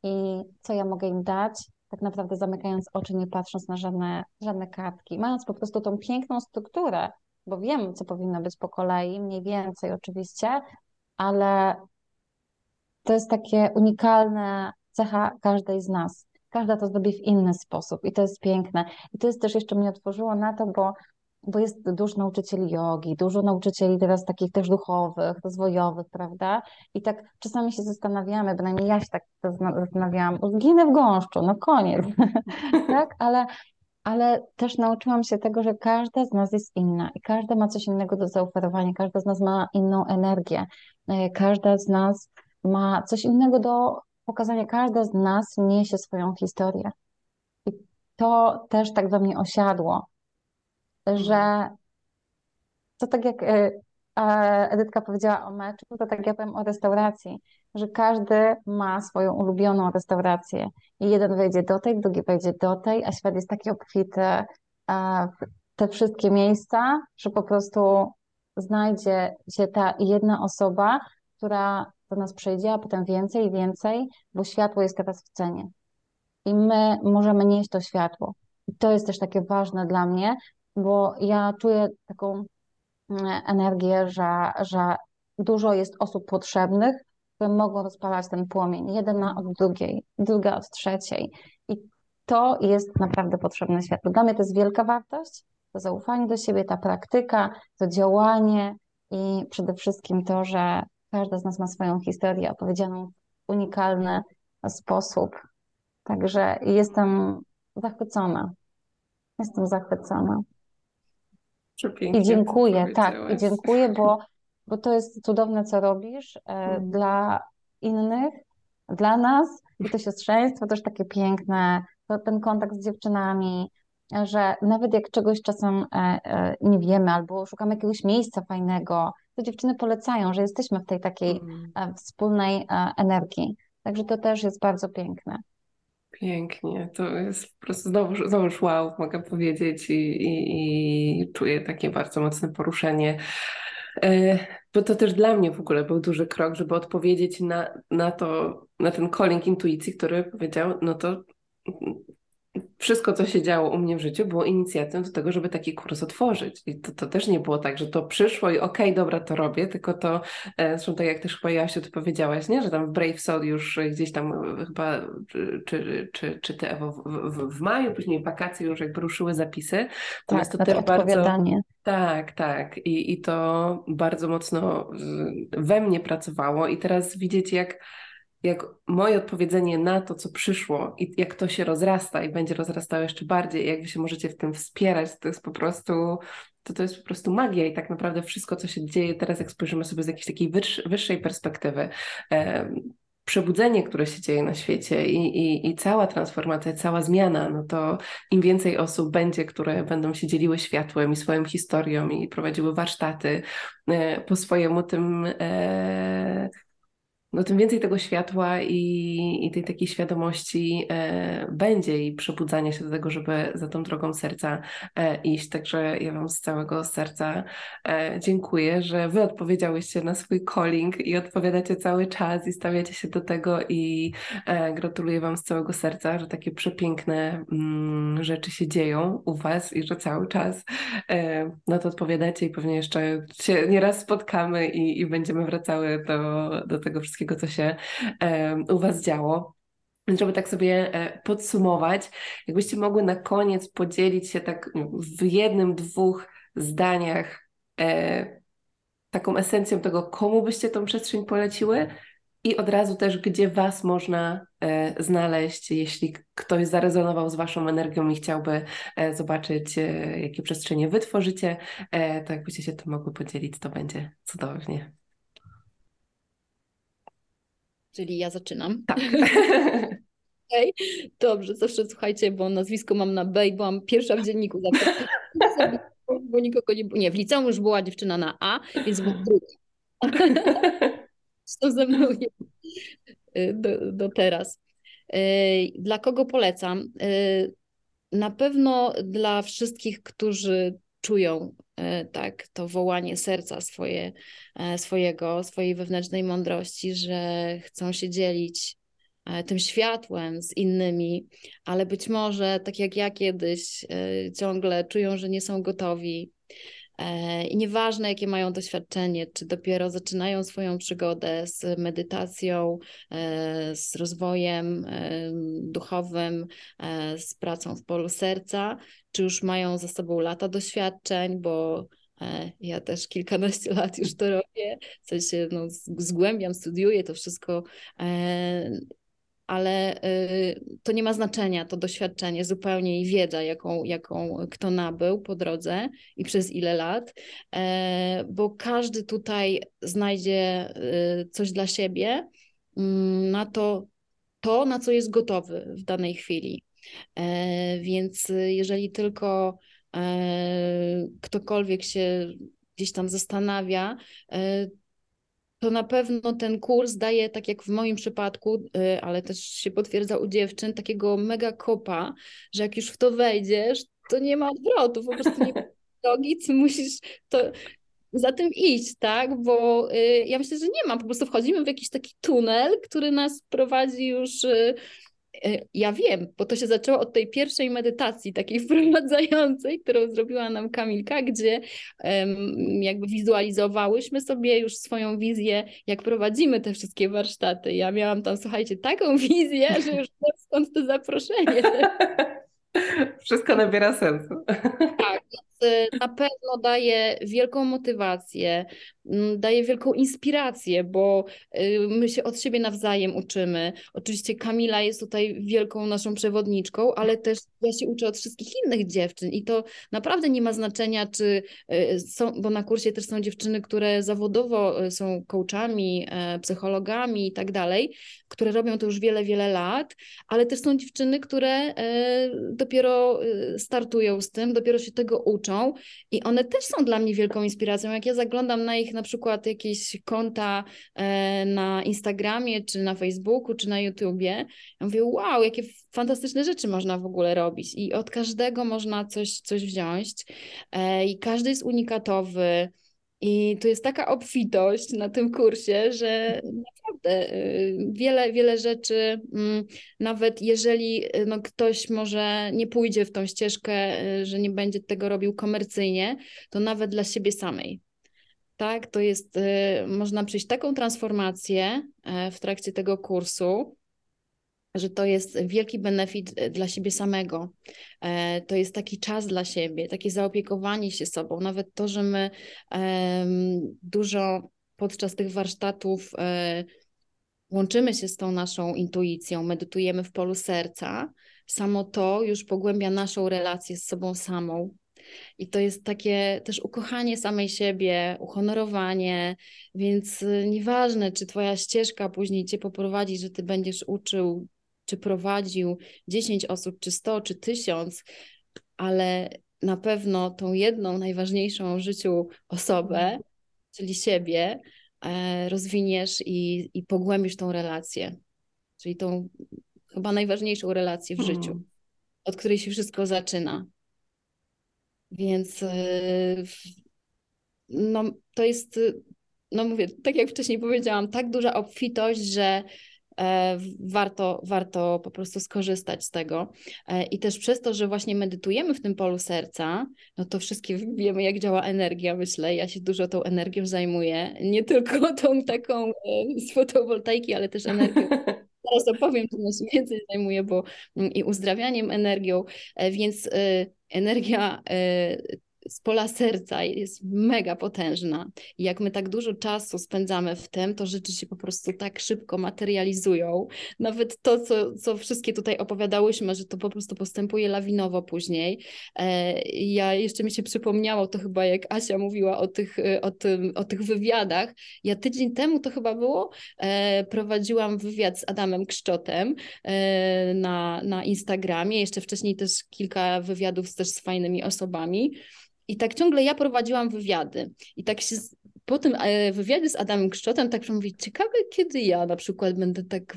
i co ja mogę im dać, tak naprawdę zamykając oczy, nie patrząc na żadne, żadne kartki, mając po prostu tą piękną strukturę, bo wiem, co powinno być po kolei, mniej więcej oczywiście, ale to jest takie unikalne cecha każdej z nas. Każda to zrobi w inny sposób i to jest piękne. I to jest też jeszcze mnie otworzyło na to, bo, bo jest dużo nauczycieli jogi, dużo nauczycieli teraz takich też duchowych, rozwojowych, prawda? I tak czasami się zastanawiamy, bynajmniej ja się tak zastanawiałam, zginę w gąszczu, no koniec, tak? Ale, ale też nauczyłam się tego, że każda z nas jest inna i każda ma coś innego do zaoferowania, każda z nas ma inną energię, e, każda z nas ma coś innego do pokazania. Każda z nas niesie swoją historię. I to też tak we mnie osiadło, że to tak jak e, Edytka powiedziała o meczu, to tak ja powiem o restauracji, że każdy ma swoją ulubioną restaurację i jeden wejdzie do tej, drugi wejdzie do tej, a świat jest taki obfity w te wszystkie miejsca, że po prostu znajdzie się ta jedna osoba, która do nas przyjdzie, a potem więcej i więcej, bo światło jest teraz w cenie. I my możemy nieść to światło. I to jest też takie ważne dla mnie, bo ja czuję taką mm, energię, że, że dużo jest osób potrzebnych, które mogą rozpalać ten płomień. Jedna od drugiej, druga od trzeciej. I to jest naprawdę potrzebne światło. Dla mnie to jest wielka wartość, to zaufanie do siebie, ta praktyka, to działanie i przede wszystkim to, że Każda z nas ma swoją historię opowiedzianą w unikalny sposób. Także jestem zachwycona. Jestem zachwycona. I dziękuję, tak, i dziękuję, bo, bo to jest cudowne, co robisz mm. dla innych, dla nas i to siostrzeństwo też takie piękne, to ten kontakt z dziewczynami, że nawet jak czegoś czasem e, e, nie wiemy albo szukamy jakiegoś miejsca fajnego, to dziewczyny polecają, że jesteśmy w tej takiej mm. wspólnej energii. Także to też jest bardzo piękne. Pięknie, to jest po prostu znowu, znowu wow, mogę powiedzieć i, i, i czuję takie bardzo mocne poruszenie. Bo to też dla mnie w ogóle był duży krok, żeby odpowiedzieć na, na to, na ten calling intuicji, który powiedział, no to wszystko, co się działo u mnie w życiu, było inicjatywą do tego, żeby taki kurs otworzyć. I to, to też nie było tak, że to przyszło i okej, okay, dobra, to robię, tylko to, e, zresztą tak jak też chyba Jasiu, ty powiedziałaś, nie? że tam w Brave Soul już gdzieś tam e, chyba, czy, czy, czy ty Ewo, w, w, w maju, później wakacje już jakby ruszyły zapisy. Natomiast tak, to też bardzo... Tak, tak. I, I to bardzo mocno we mnie pracowało i teraz widzieć, jak jak moje odpowiedzenie na to, co przyszło i jak to się rozrasta i będzie rozrastało jeszcze bardziej, jak wy się możecie w tym wspierać, to jest po prostu, to, to jest po prostu magia i tak naprawdę wszystko, co się dzieje teraz, jak spojrzymy sobie z jakiejś takiej wyższej perspektywy, przebudzenie, które się dzieje na świecie i, i, i cała transformacja, cała zmiana, no to im więcej osób będzie, które będą się dzieliły światłem i swoją historią i prowadziły warsztaty e, po swojemu tym e, no tym więcej tego światła i, i tej takiej świadomości e, będzie i przebudzania się do tego, żeby za tą drogą serca e, iść. Także ja Wam z całego serca e, dziękuję, że Wy odpowiedziałyście na swój calling i odpowiadacie cały czas i stawiacie się do tego i e, gratuluję Wam z całego serca, że takie przepiękne mm, rzeczy się dzieją u Was i że cały czas e, na to odpowiadacie i pewnie jeszcze się nieraz spotkamy i, i będziemy wracały do, do tego wszystkiego wszystkiego, co się u Was działo. Więc żeby tak sobie e, podsumować, jakbyście mogły na koniec podzielić się tak w jednym, dwóch zdaniach e, taką esencją tego, komu byście tą przestrzeń poleciły i od razu też, gdzie Was można e, znaleźć, jeśli ktoś zarezonował z Waszą energią i chciałby zobaczyć, jakie przestrzenie Wy tworzycie, to jakbyście się tym mogły podzielić, to będzie cudownie. Czyli ja zaczynam. Tak. okay. Dobrze, zawsze słuchajcie, bo nazwisko mam na B i byłam pierwsza w dzienniku zawsze. bo nikogo nie, nie, w liceum już była dziewczyna na A, więc była druga. Co ze mną jest do, do teraz. Dla kogo polecam? Na pewno dla wszystkich, którzy czują tak, to wołanie serca swoje, swojego, swojej wewnętrznej mądrości, że chcą się dzielić E, tym światłem z innymi, ale być może, tak jak ja kiedyś, e, ciągle czują, że nie są gotowi. E, I nieważne, jakie mają doświadczenie, czy dopiero zaczynają swoją przygodę z medytacją, z rozwojem duchowym, z pracą w polu serca, czy już mają za sobą lata doświadczeń, bo ja też kilkanaście lat już to robię, w sensie no, zgłębiam, studiuję to wszystko ale y, to nie ma znaczenia, to doświadczenie zupełnie i wiedza, jaką, jaką kto nabył po drodze i przez ile lat, e, bo każdy tutaj znajdzie y, coś dla siebie mm, na to, to, na co jest gotowy w danej chwili. E, więc jeżeli tylko e, ktokolwiek się gdzieś tam zastanawia, to na pewno ten kurs daje, tak jak w moim przypadku, y, ale też się potwierdza u dziewczyn, takiego mega kopa, że jak już w to wejdziesz, to nie ma odwrotu, po prostu nie ma drogi, musisz to za tym iść, tak? Bo y, ja myślę, że nie ma, po prostu wchodzimy w jakiś taki tunel, który nas prowadzi już y, ja wiem, bo to się zaczęło od tej pierwszej medytacji, takiej wprowadzającej, którą zrobiła nam Kamilka, gdzie jakby wizualizowałyśmy sobie już swoją wizję, jak prowadzimy te wszystkie warsztaty. Ja miałam tam, słuchajcie, taką wizję, że już skąd to zaproszenie. Wszystko nabiera sensu. Tak, Y, na pewno daje wielką motywację, daje wielką inspirację, bo y, my się od siebie nawzajem uczymy. Oczywiście Kamila jest tutaj wielką naszą przewodniczką, ale też ja się uczę od wszystkich innych dziewczyn i to naprawdę nie ma znaczenia, czy y, są, bo na kursie też są dziewczyny, które zawodowo są coachami, e, psychologami i tak dalej, które robią to już wiele, wiele lat, ale też są dziewczyny, które e, dopiero startują z tym, dopiero się tego uczą i one też są dla mnie wielką inspiracją. Jak ja zaglądam na ich na przykład jakieś konta e, na Instagramie, czy na Facebooku, czy na YouTubie, ja mówię, wow, jakie fantastyczne rzeczy można w ogóle robić i od każdego można coś, coś wziąć e, i każdy jest unikatowy. I tu jest taka obfitość na tym kursie, że naprawdę y, wiele, wiele rzeczy, mm, nawet jeżeli y, no, ktoś może nie pójdzie w tą ścieżkę, y, że nie będzie tego robił komercyjnie, to nawet dla siebie samej. Tak, to jest, można przejść taką transformację e, w trakcie tego kursu, że to jest wielki benefit e, dla siebie samego. E, to jest taki czas dla siebie, takie zaopiekowanie się sobą. Nawet to, że my dużo podczas tych warsztatów łączymy się z tą naszą intuicją, medytujemy w polu serca, samo to już pogłębia naszą relację z sobą samą. I to jest takie też ukochanie samej siebie, uhonorowanie, więc nieważne, czy Twoja ścieżka później Cię poprowadzi, że Ty będziesz uczył czy prowadził 10 osób, czy 100, czy 1000, ale na pewno tą jedną najważniejszą w życiu osobę, mhm. czyli siebie, e, rozwiniesz i, i pogłębisz tą relację. Czyli tą chyba najważniejszą relację w życiu, mhm. od której się wszystko zaczyna. Więc e, no, to jest, no mówię, tak jak wcześniej powiedziałam, tak duża obfitość, że E, warto, warto po prostu skorzystać z tego. E, I też przez to, że właśnie medytujemy w tym polu serca, no to wszystkie wiemy, jak działa energia, myślę. Ja się dużo tą energią zajmuję. Nie tylko tą taką e, z fotowoltaiki, ale też energią. Zaraz opowiem, czym się więcej zajmuję, bo mm, i uzdrawianiem energią, więc energia z pola serca jest mega potężna. I jak my tak dużo czasu spędzamy w tym, to rzeczy się po prostu tak szybko materializują. Nawet to, co, co wszystkie tutaj opowiadałyśmy, że to po prostu postępuje lawinowo później. E, ja jeszcze mi się przypomniało, to chyba jak Asia mówiła o tych, o tym, o tych wywiadach. Ja tydzień temu to chyba było, e, prowadziłam wywiad z Adamem Kszczotem e, na, na Instagramie. Jeszcze wcześniej też kilka wywiadów też z fajnymi osobami. I tak ciągle ja prowadziłam wywiady. I tak się po tym e, wywiadzie z Adamem Kszczotem tak mówię, ciekawe kiedy ja na przykład będę tak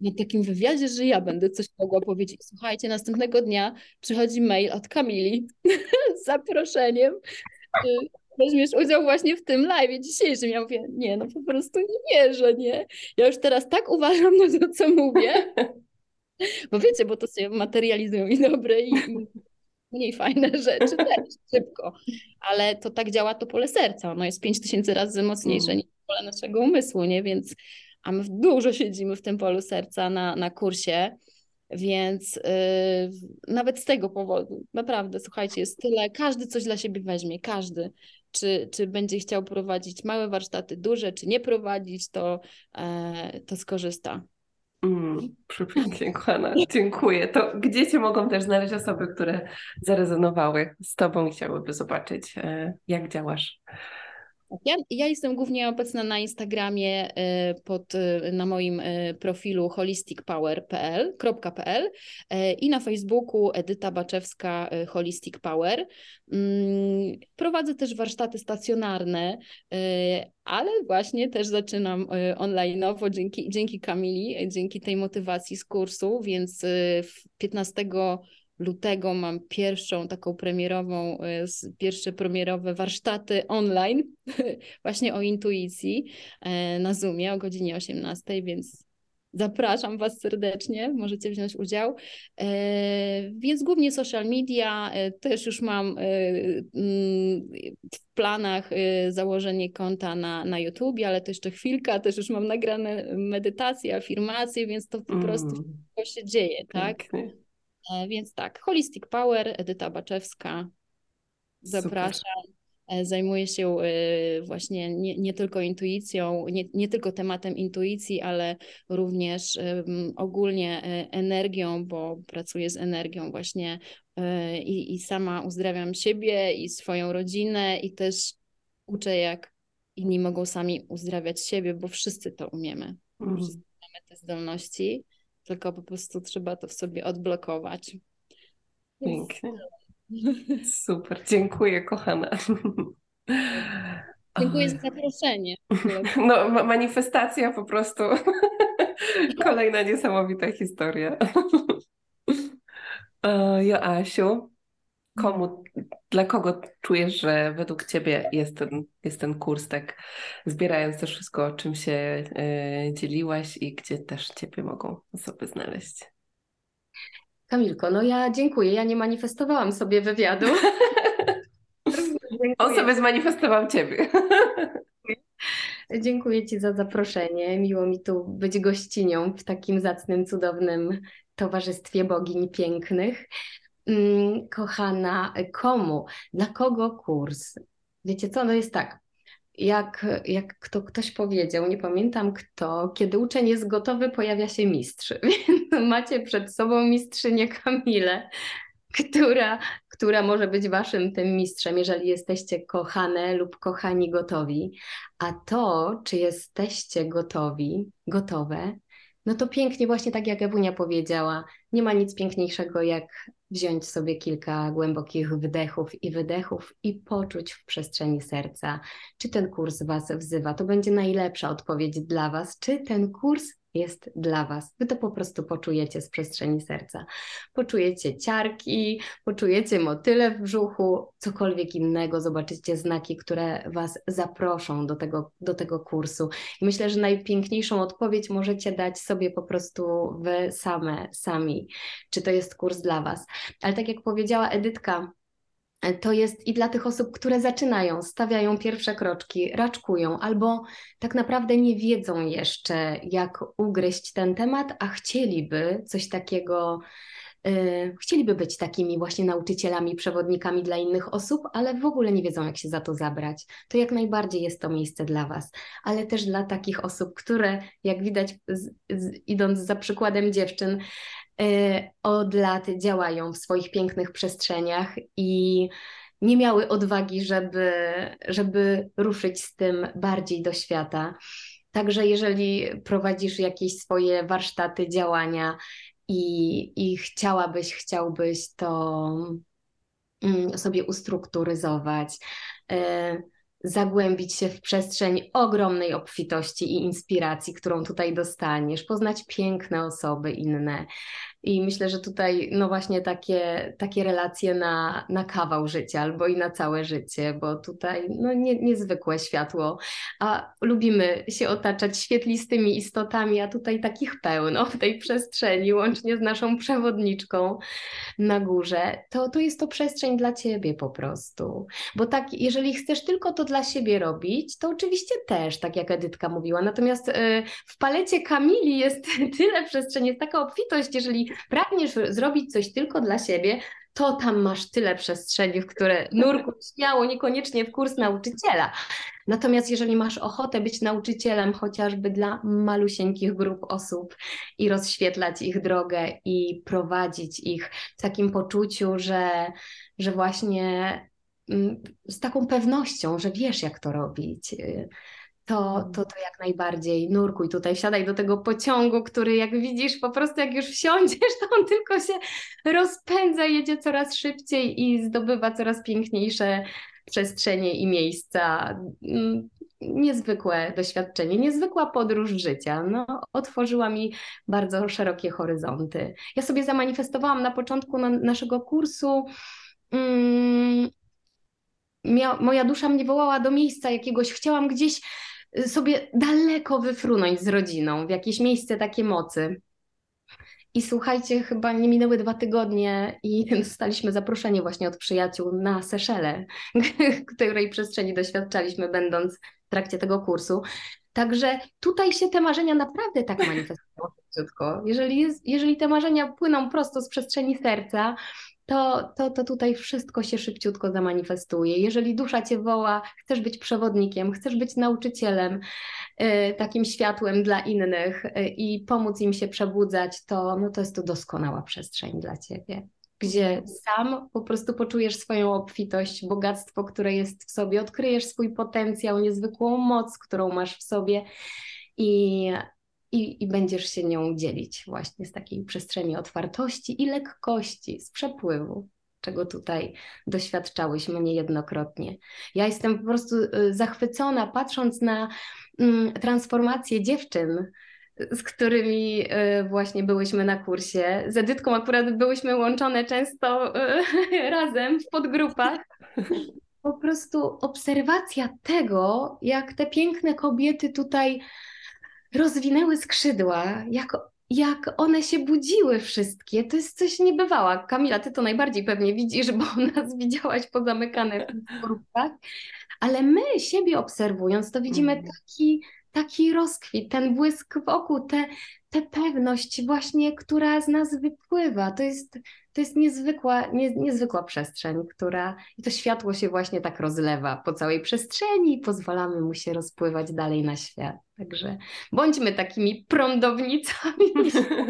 na takim wywiadzie, że ja będę coś mogła powiedzieć. Słuchajcie, następnego dnia przychodzi mail od Kamili z zaproszeniem weźmiesz udział właśnie w tym live dzisiejszym. Ja mówię, nie, no po prostu nie wierzę, nie. Ja już teraz tak uważam na to, co mówię, bo wiecie, bo to się materializują i dobre i mniej fajne rzeczy też szybko, ale to tak działa to pole serca, ono jest pięć tysięcy razy mocniejsze mm. niż pole naszego umysłu, nie, więc a my dużo siedzimy w tym polu serca na, na kursie, więc yy, nawet z tego powodu, naprawdę, słuchajcie, jest tyle, każdy coś dla siebie weźmie, każdy. Czy, czy będzie chciał prowadzić małe warsztaty, duże, czy nie prowadzić, to, e, to skorzysta. Mm, przepięknie, kochana. Dziękuję. To gdzie Cię mogą też znaleźć osoby, które zarezonowały z Tobą i chciałyby zobaczyć, e, jak działasz? Ja, ja jestem głównie obecna na Instagramie y, pod, y, na moim y, profilu holisticpower.pl i na Facebooku Edyta Baczewska Holistic Power. Mm, prowadzę też warsztaty stacjonarne, ale właśnie też zaczynam online'owo dzięki, dzięki Kamili, dzięki tej motywacji z kursu, więc 15 lutego mam pierwszą taką premierową, e, pierwsze premierowe warsztaty online właśnie o intuicji e, na Zoomie o godzinie 18, więc zapraszam Was serdecznie, możecie wziąć udział. E, więc głównie social media, też już mam mm, w planach założenie konta na, na YouTube, ale to jeszcze chwilka, też już mam nagrane medytacje, afirmacje, więc to po mm. prostu wszystko się dzieje, tak? E, więc tak, Holistic Power, Edyta Baczewska, zapraszam. Super. Zajmuję się e, właśnie nie, nie tylko intuicją, nie, nie tylko tematem intuicji, ale również ogólnie e, energią, bo pracuję z energią właśnie i, i sama uzdrawiam siebie i swoją rodzinę i też uczę, jak inni mogą sami uzdrawiać siebie, bo wszyscy to umiemy. Mm. Wszyscy mamy te zdolności tylko po prostu trzeba to w sobie odblokować. Pięknie. Super, dziękuję kochana. Dziękuję za zaproszenie. No, manifestacja po prostu. Kolejna niesamowita historia. Joasiu, komu, dla kogo czujesz, że według Ciebie jest ten, jest ten kurs, tak zbierając też wszystko, o czym się y, dzieliłaś i gdzie też Ciebie mogą osoby znaleźć? Kamilko, no ja dziękuję. Ja nie manifestowałam sobie wywiadu. On sobie zmanifestował Ciebie. Dziękuję Ci za zaproszenie. Miło mi tu być gościnią w takim zacnym, cudownym towarzystwie bogiń pięknych. Mm, kochana, komu, dla kogo kurs? Wiecie co, no jest tak, jak, jak kto, ktoś powiedział, nie pamiętam kto, kiedy uczeń jest gotowy, pojawia się mistrz. Więc macie przed sobą mistrzynię Kamilę, która, która może być waszym tym mistrzem, jeżeli jesteście kochane lub kochani gotowi. A to, czy jesteście gotowi, gotowe, no to pięknie, właśnie tak jak Ewunia powiedziała, nie ma nic piękniejszego jak wziąć sobie kilka głębokich wdechów i wydechów i poczuć w przestrzeni serca, czy ten kurs Was wzywa. To będzie najlepsza odpowiedź dla Was, czy ten kurs jest dla Was. Wy to po prostu poczujecie z przestrzeni serca. Poczujecie ciarki, poczujecie motyle w brzuchu, cokolwiek innego, zobaczycie znaki, które Was zaproszą do tego, do tego kursu. I myślę, że najpiękniejszą odpowiedź możecie dać sobie po prostu Wy same, sami, czy to jest kurs dla Was. Ale tak jak powiedziała Edytka, to jest i dla tych osób, które zaczynają, stawiają pierwsze kroczki, raczkują, albo tak naprawdę nie wiedzą jeszcze, jak ugryźć ten temat, a chcieliby coś takiego, yy, chcieliby być takimi właśnie nauczycielami, przewodnikami dla innych osób, ale w ogóle nie wiedzą, jak się za to zabrać. To jak najbardziej jest to miejsce dla Was, ale też dla takich osób, które, jak widać, z, z, idąc za przykładem dziewczyn, od lat działają w swoich pięknych przestrzeniach i nie miały odwagi, żeby, żeby ruszyć z tym bardziej do świata. Także jeżeli prowadzisz jakieś swoje warsztaty, działania i, i chciałabyś, chciałbyś to mm, sobie ustrukturyzować, y, zagłębić się w przestrzeń ogromnej obfitości i inspiracji, którą tutaj dostaniesz, poznać piękne osoby inne, i myślę, że tutaj no właśnie takie, takie relacje na, na kawał życia albo i na całe życie, bo tutaj no nie, niezwykłe światło, a lubimy się otaczać świetlistymi istotami, a tutaj takich pełno w tej przestrzeni, łącznie z naszą przewodniczką na górze, to, to jest to przestrzeń dla Ciebie po prostu. Bo tak, jeżeli chcesz tylko to dla siebie robić, to oczywiście też, tak jak Edytka mówiła, natomiast y, w palecie Kamili jest tyle przestrzeni, jest taka obfitość, jeżeli pragniesz zrobić coś tylko dla siebie, to tam masz tyle przestrzeni, w które nurkuj śmiało, niekoniecznie w kurs nauczyciela. Natomiast jeżeli masz ochotę być nauczycielem chociażby dla malusieńkich grup osób i rozświetlać ich drogę i prowadzić ich w takim poczuciu, że, że właśnie mm, z taką pewnością, że wiesz, jak to robić, y, to, to, to jak najbardziej nurkuj tutaj, wsiadaj do tego pociągu, który jak widzisz, po prostu jak już wsiądziesz, to on tylko się rozpędza, jedzie coraz szybciej i zdobywa coraz piękniejsze przestrzenie i miejsca. Mm, niezwykłe doświadczenie, niezwykła podróż życia. No, otworzyła mi bardzo szerokie horyzonty. Ja sobie zamanifestowałam na początku na naszego kursu. Mm, moja dusza mnie wołała do miejsca jakiegoś, chciałam gdzieś sobie daleko wyfrunąć z rodziną, w jakieś miejsce takie mocy. I słuchajcie, chyba nie minęły dwa tygodnie i dostaliśmy zaproszenie właśnie od przyjaciół na Seszele, której przestrzeni doświadczaliśmy, będąc w trakcie tego kursu. Także tutaj się te marzenia naprawdę tak manifestują. Jeżeli, jest, jeżeli te marzenia płyną prosto z przestrzeni serca, to, to, to tutaj wszystko się szybciutko zamanifestuje. Jeżeli dusza cię woła, chcesz być przewodnikiem, chcesz być nauczycielem, y, takim światłem dla innych y, i pomóc im się przebudzać, to, no to jest to doskonała przestrzeń dla ciebie. Gdzie sam po prostu poczujesz swoją obfitość, bogactwo, które jest w sobie, odkryjesz swój potencjał, niezwykłą moc, którą masz w sobie i, i, i będziesz się nią dzielić właśnie z takiej przestrzeni otwartości i lekkości, z przepływu, czego tutaj doświadczałyśmy niejednokrotnie. Ja jestem po prostu y, zachwycona, patrząc na mm, transformację dziewczyn, z którymi y, właśnie byłyśmy na kursie. Z Edytką akurat byłyśmy łączone często y, razem w podgrupach. Po prostu obserwacja tego, jak te piękne kobiety tutaj rozwinęły skrzydła, jak, jak one się budziły wszystkie, to jest coś niebywała. Kamila, ty to najbardziej pewnie widzisz, bo nas widziałaś pozamykane w grupach, ale my siebie obserwując, to widzimy mm. taki, taki rozkwit, ten błysk wokół, tę te, te pewność właśnie, która z nas wypływa. To jest, to jest niezwykła, nie, niezwykła przestrzeń, która i to światło się właśnie tak rozlewa po całej przestrzeni i pozwalamy mu się rozpływać dalej na świat. Także bądźmy takimi prądownicami.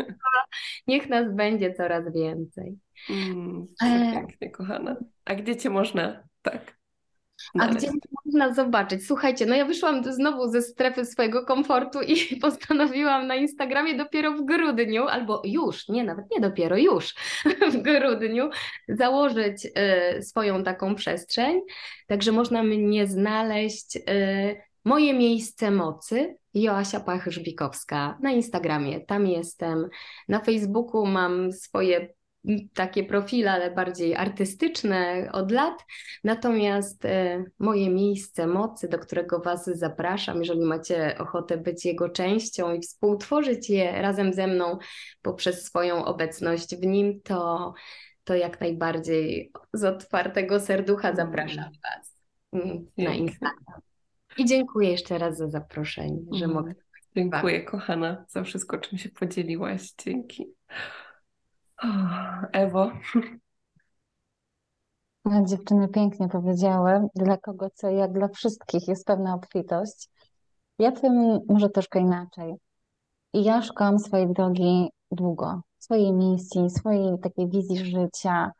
Niech nas będzie coraz więcej. Mm, e, pięknie, kochana. A gdzie cię można tak a gdzie można zobaczyć? Słuchajcie, no ja wyszłam znowu ze strefy swojego komfortu i postanowiłam na Instagramie dopiero w grudniu, albo już, nie, nawet nie dopiero, już w grudniu założyć y, swoją taką przestrzeń. Także można mnie znaleźć. Y, Moje miejsce mocy, Joasia Pachyrzbikowska na Instagramie, tam jestem. Na Facebooku mam swoje takie profile, ale bardziej artystyczne od lat. Natomiast e, moje miejsce mocy, do którego Was zapraszam, jeżeli macie ochotę być jego częścią i współtworzyć je razem ze mną poprzez swoją obecność w nim, to, to jak najbardziej z otwartego serducha zapraszam Was mm, na Instagram. I dziękuję jeszcze raz za zaproszenie, że mm. mogę. Dziękuję, kochana, za wszystko, czym się podzieliłaś. Dzięki. Ewo. Dziewczyny pięknie powiedziały, dla kogo co, jak dla wszystkich jest pewna obfitość. Ja tym może troszkę inaczej. I ja szukałam swojej drogi długo, swojej misji, swojej takiej wizji życia.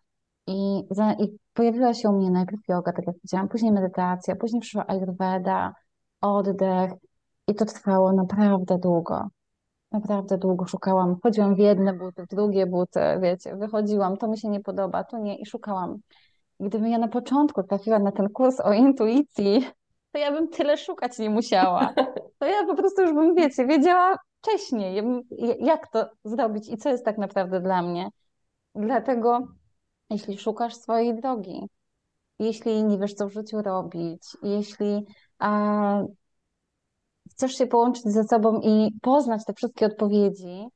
I, za, I pojawiła się u mnie najpierw yoga, tak jak powiedziałam, później medytacja, później przyszła ayurveda, oddech. I to trwało naprawdę długo. Naprawdę długo szukałam. Wchodziłam w jedne buty, w drugie buty, wiecie, wychodziłam, to mi się nie podoba, to nie i szukałam. Gdybym ja na początku trafiła na ten kurs o intuicji, to ja bym tyle szukać nie musiała. To ja po prostu już bym, wiecie, wiedziała wcześniej, jak to zrobić i co jest tak naprawdę dla mnie. Dlatego, jeśli szukasz swojej drogi, jeśli nie wiesz, co w życiu robić, jeśli a, chcesz się połączyć ze sobą i poznać te wszystkie odpowiedzi,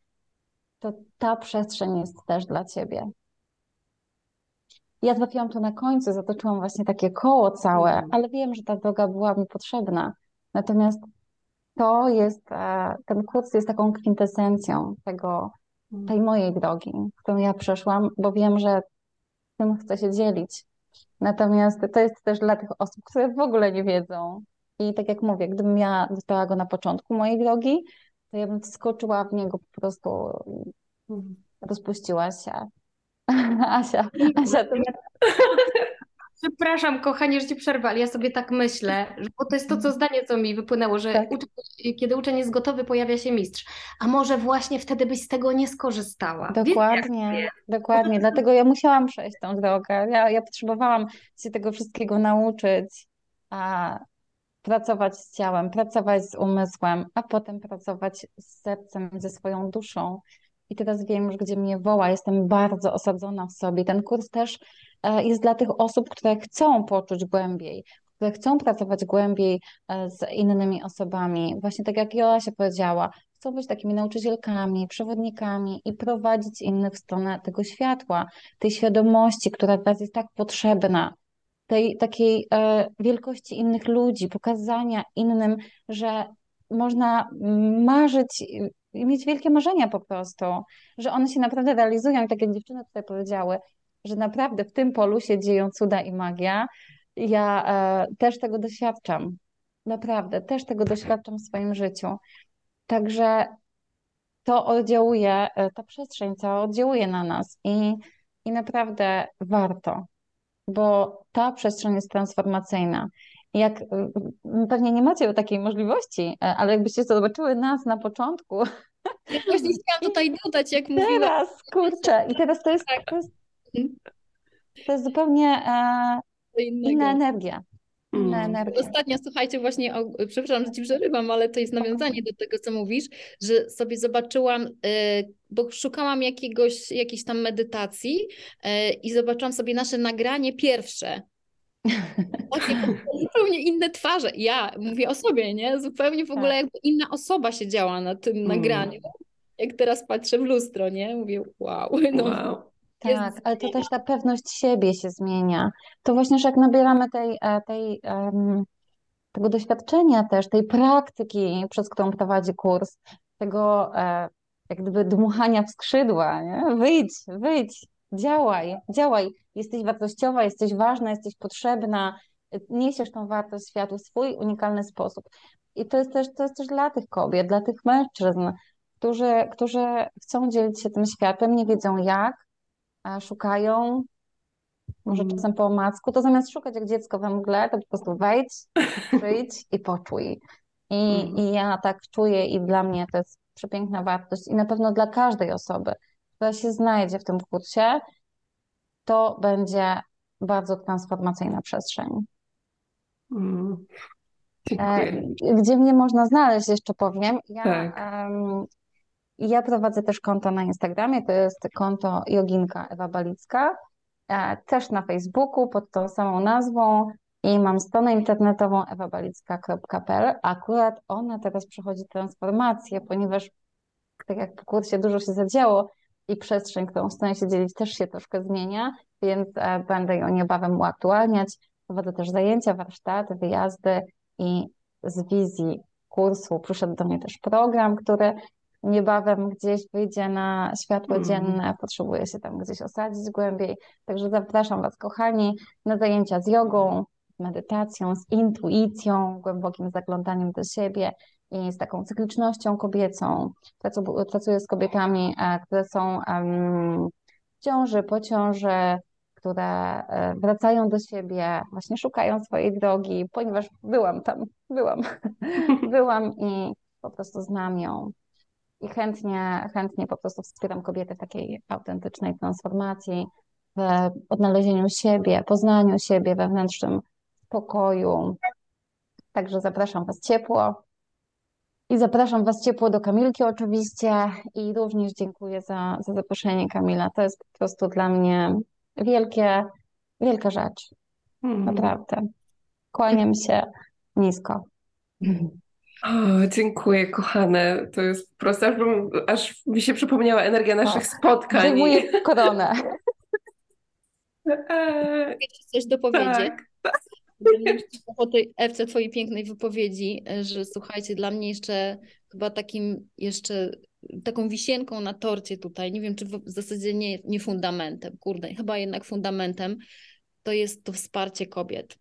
to ta przestrzeń jest też dla ciebie. Ja trafiłam tu na końcu, zatoczyłam właśnie takie koło całe, mm. ale wiem, że ta droga była mi potrzebna. Natomiast to jest, e, ten kurs jest taką kwintesencją tego, mm. tej mojej drogi, którą ja przeszłam, bo wiem, że tym chcę się dzielić. Natomiast to jest też dla tych osób, które w ogóle nie wiedzą. I tak jak mówię, gdybym miała dostała go na początku mojej drogi, to ja bym wskoczyła w niego po prostu, rozpuściła się. Asia, Asia, to... Przepraszam, kochanie, że ci przerwali. Ja sobie tak myślę, bo to jest to, co zdanie, co mi wypłynęło, że tak. uczeń, kiedy uczeń jest gotowy, pojawia się mistrz. A może właśnie wtedy byś z tego nie skorzystała. Dokładnie, dokładnie. Dlatego ja musiałam przejść tą drogę. Ja, ja potrzebowałam się tego wszystkiego nauczyć, a pracować z ciałem, pracować z umysłem, a potem pracować z sercem, ze swoją duszą. I teraz wiem już, gdzie mnie woła. Jestem bardzo osadzona w sobie. Ten kurs też e, jest dla tych osób, które chcą poczuć głębiej, które chcą pracować głębiej e, z innymi osobami. Właśnie tak jak Jola się powiedziała, chcą być takimi nauczycielkami, przewodnikami i prowadzić innych w stronę tego światła, tej świadomości, która teraz jest tak potrzebna, tej takiej e, wielkości innych ludzi, pokazania innym, że można marzyć i mieć wielkie marzenia po prostu, że one się naprawdę realizują. I tak jak dziewczyny tutaj powiedziały, że naprawdę w tym polu się dzieją cuda i magia. Ja e, też tego doświadczam. Naprawdę, też tego doświadczam w swoim życiu. Także to oddziałuje, e, ta przestrzeń cała oddziałuje na nas i, i naprawdę warto, bo ta przestrzeń jest transformacyjna. Jak y, y, pewnie nie macie takiej możliwości, e, ale jakbyście zobaczyły nas na początku. Ja właśnie chciałam tutaj dodać, jak mówiłam. Teraz, kurczę, i teraz to jest, tak. to jest, mhm. to jest zupełnie e, inna energia. Inna mm. Ostatnio, słuchajcie, właśnie, o, przepraszam, że ci przerywam, ale to jest nawiązanie do tego, co mówisz, że sobie zobaczyłam, y, bo szukałam jakiegoś, jakiejś tam medytacji i zobaczyłam sobie nasze nagranie pierwsze takie zupełnie inne twarze. Ja mówię o sobie, nie? Zupełnie w ogóle tak. jakby inna osoba siedziała na tym mm. nagraniu. Jak teraz patrzę w lustro, nie? Mówię, wow. No. wow. Tak, ale to też ta pewność siebie się zmienia. To właśnie, że jak nabieramy tej, e, tej, tego doświadczenia też, tej praktyki, przez którą prowadzi kurs, tego e, jak gdyby dmuchania w skrzydła, nie? Wyjdź, wyjdź, działaj, działaj. Jesteś wartościowa, jesteś ważna, jesteś potrzebna, niesiesz tą wartość światu w swój unikalny sposób. I to jest też, to jest też dla tych kobiet, dla tych mężczyzn, którzy, którzy chcą dzielić się tym światem, nie wiedzą jak, szukają, może mm. czasem po omacku, to zamiast szukać jak dziecko we mgle, to po prostu wejdź, przyjdź i poczuj. I, mm. I ja tak czuję i dla mnie to jest przepiękna wartość i na pewno dla każdej osoby, która się znajdzie w tym kursie, to będzie bardzo transformacyjna przestrzeń. Mm. E, gdzie mnie można znaleźć, jeszcze powiem. Ja, tak. um, ja prowadzę też konto na Instagramie, to jest konto Joginka Ewa Balicka, e, też na Facebooku pod tą samą nazwą i mam stronę internetową ewabalicka.pl. Akurat ona teraz przechodzi transformację, ponieważ tak jak po kursie dużo się zadziało, i przestrzeń, którą chcę się dzielić, też się troszkę zmienia, więc e, będę ją niebawem uaktualniać. Prowadzę też zajęcia, warsztaty, wyjazdy i z wizji kursu przyszedł do mnie też program, który niebawem gdzieś wyjdzie na światło mm. dzienne, potrzebuję się tam gdzieś osadzić głębiej. Także zapraszam Was, kochani, na zajęcia z jogą, z medytacją, z intuicją, głębokim zaglądaniem do siebie i z taką cyklicznością kobiecą. Pracuję z kobietami, e, które są w ciąży, po ciąży, które e, wracają do siebie, właśnie szukają swojej drogi, ponieważ byłam tam, byłam, byłam i po prostu znam ją. I chętnie, chętnie po prostu wspieram kobiety w takiej autentycznej transformacji, w odnalezieniu siebie, poznaniu siebie, wewnętrznym spokoju, Także zapraszam Was ciepło. I zapraszam Was ciepło do Kamilki oczywiście i również dziękuję za, za zaproszenie Kamila. To jest po prostu dla mnie wielkie, wielka rzecz. Mm. Naprawdę. Kłaniam się nisko. O, dziękuję, kochane. To jest po prostu, aż, bym, aż mi się przypomniała energia naszych spotkań. Zdejmuję koronę. Eee, Jeszcze coś dopowiedzieć. tak. Po tej Ewce twojej pięknej wypowiedzi, że słuchajcie, dla mnie jeszcze chyba takim jeszcze taką wisienką na torcie tutaj, nie wiem czy w zasadzie nie, nie fundamentem, kurde, chyba jednak fundamentem, to jest to wsparcie kobiet.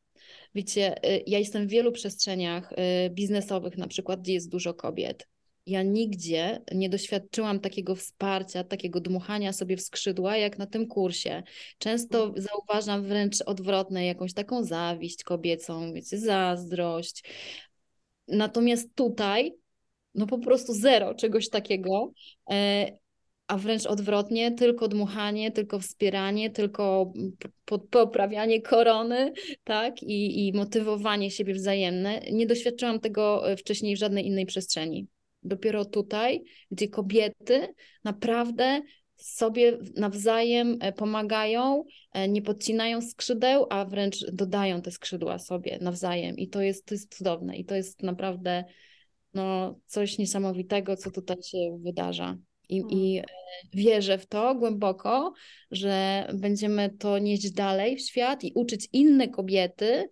Wiecie, y, ja jestem w wielu przestrzeniach y, biznesowych, na przykład, gdzie jest dużo kobiet. Ja nigdzie nie doświadczyłam takiego wsparcia, takiego dmuchania sobie w skrzydła, jak na tym kursie. Często zauważam wręcz odwrotne, jakąś taką zawiść kobiecą, wiecie, zazdrość. Natomiast tutaj, no po prostu zero czegoś takiego. A wręcz odwrotnie, tylko dmuchanie, tylko wspieranie, tylko poprawianie korony, tak, I, i motywowanie siebie wzajemne. Nie doświadczyłam tego e, wcześniej w żadnej innej przestrzeni. Dopiero tutaj, gdzie kobiety naprawdę sobie nawzajem e, pomagają, e, nie podcinają skrzydeł, a wręcz dodają te skrzydła sobie nawzajem. I to jest, to jest cudowne. I to jest naprawdę no, coś niesamowitego, co tutaj się wydarza. I, Mm. I e, wierzę w to głęboko, że będziemy to nieść dalej w świat i uczyć inne kobiety,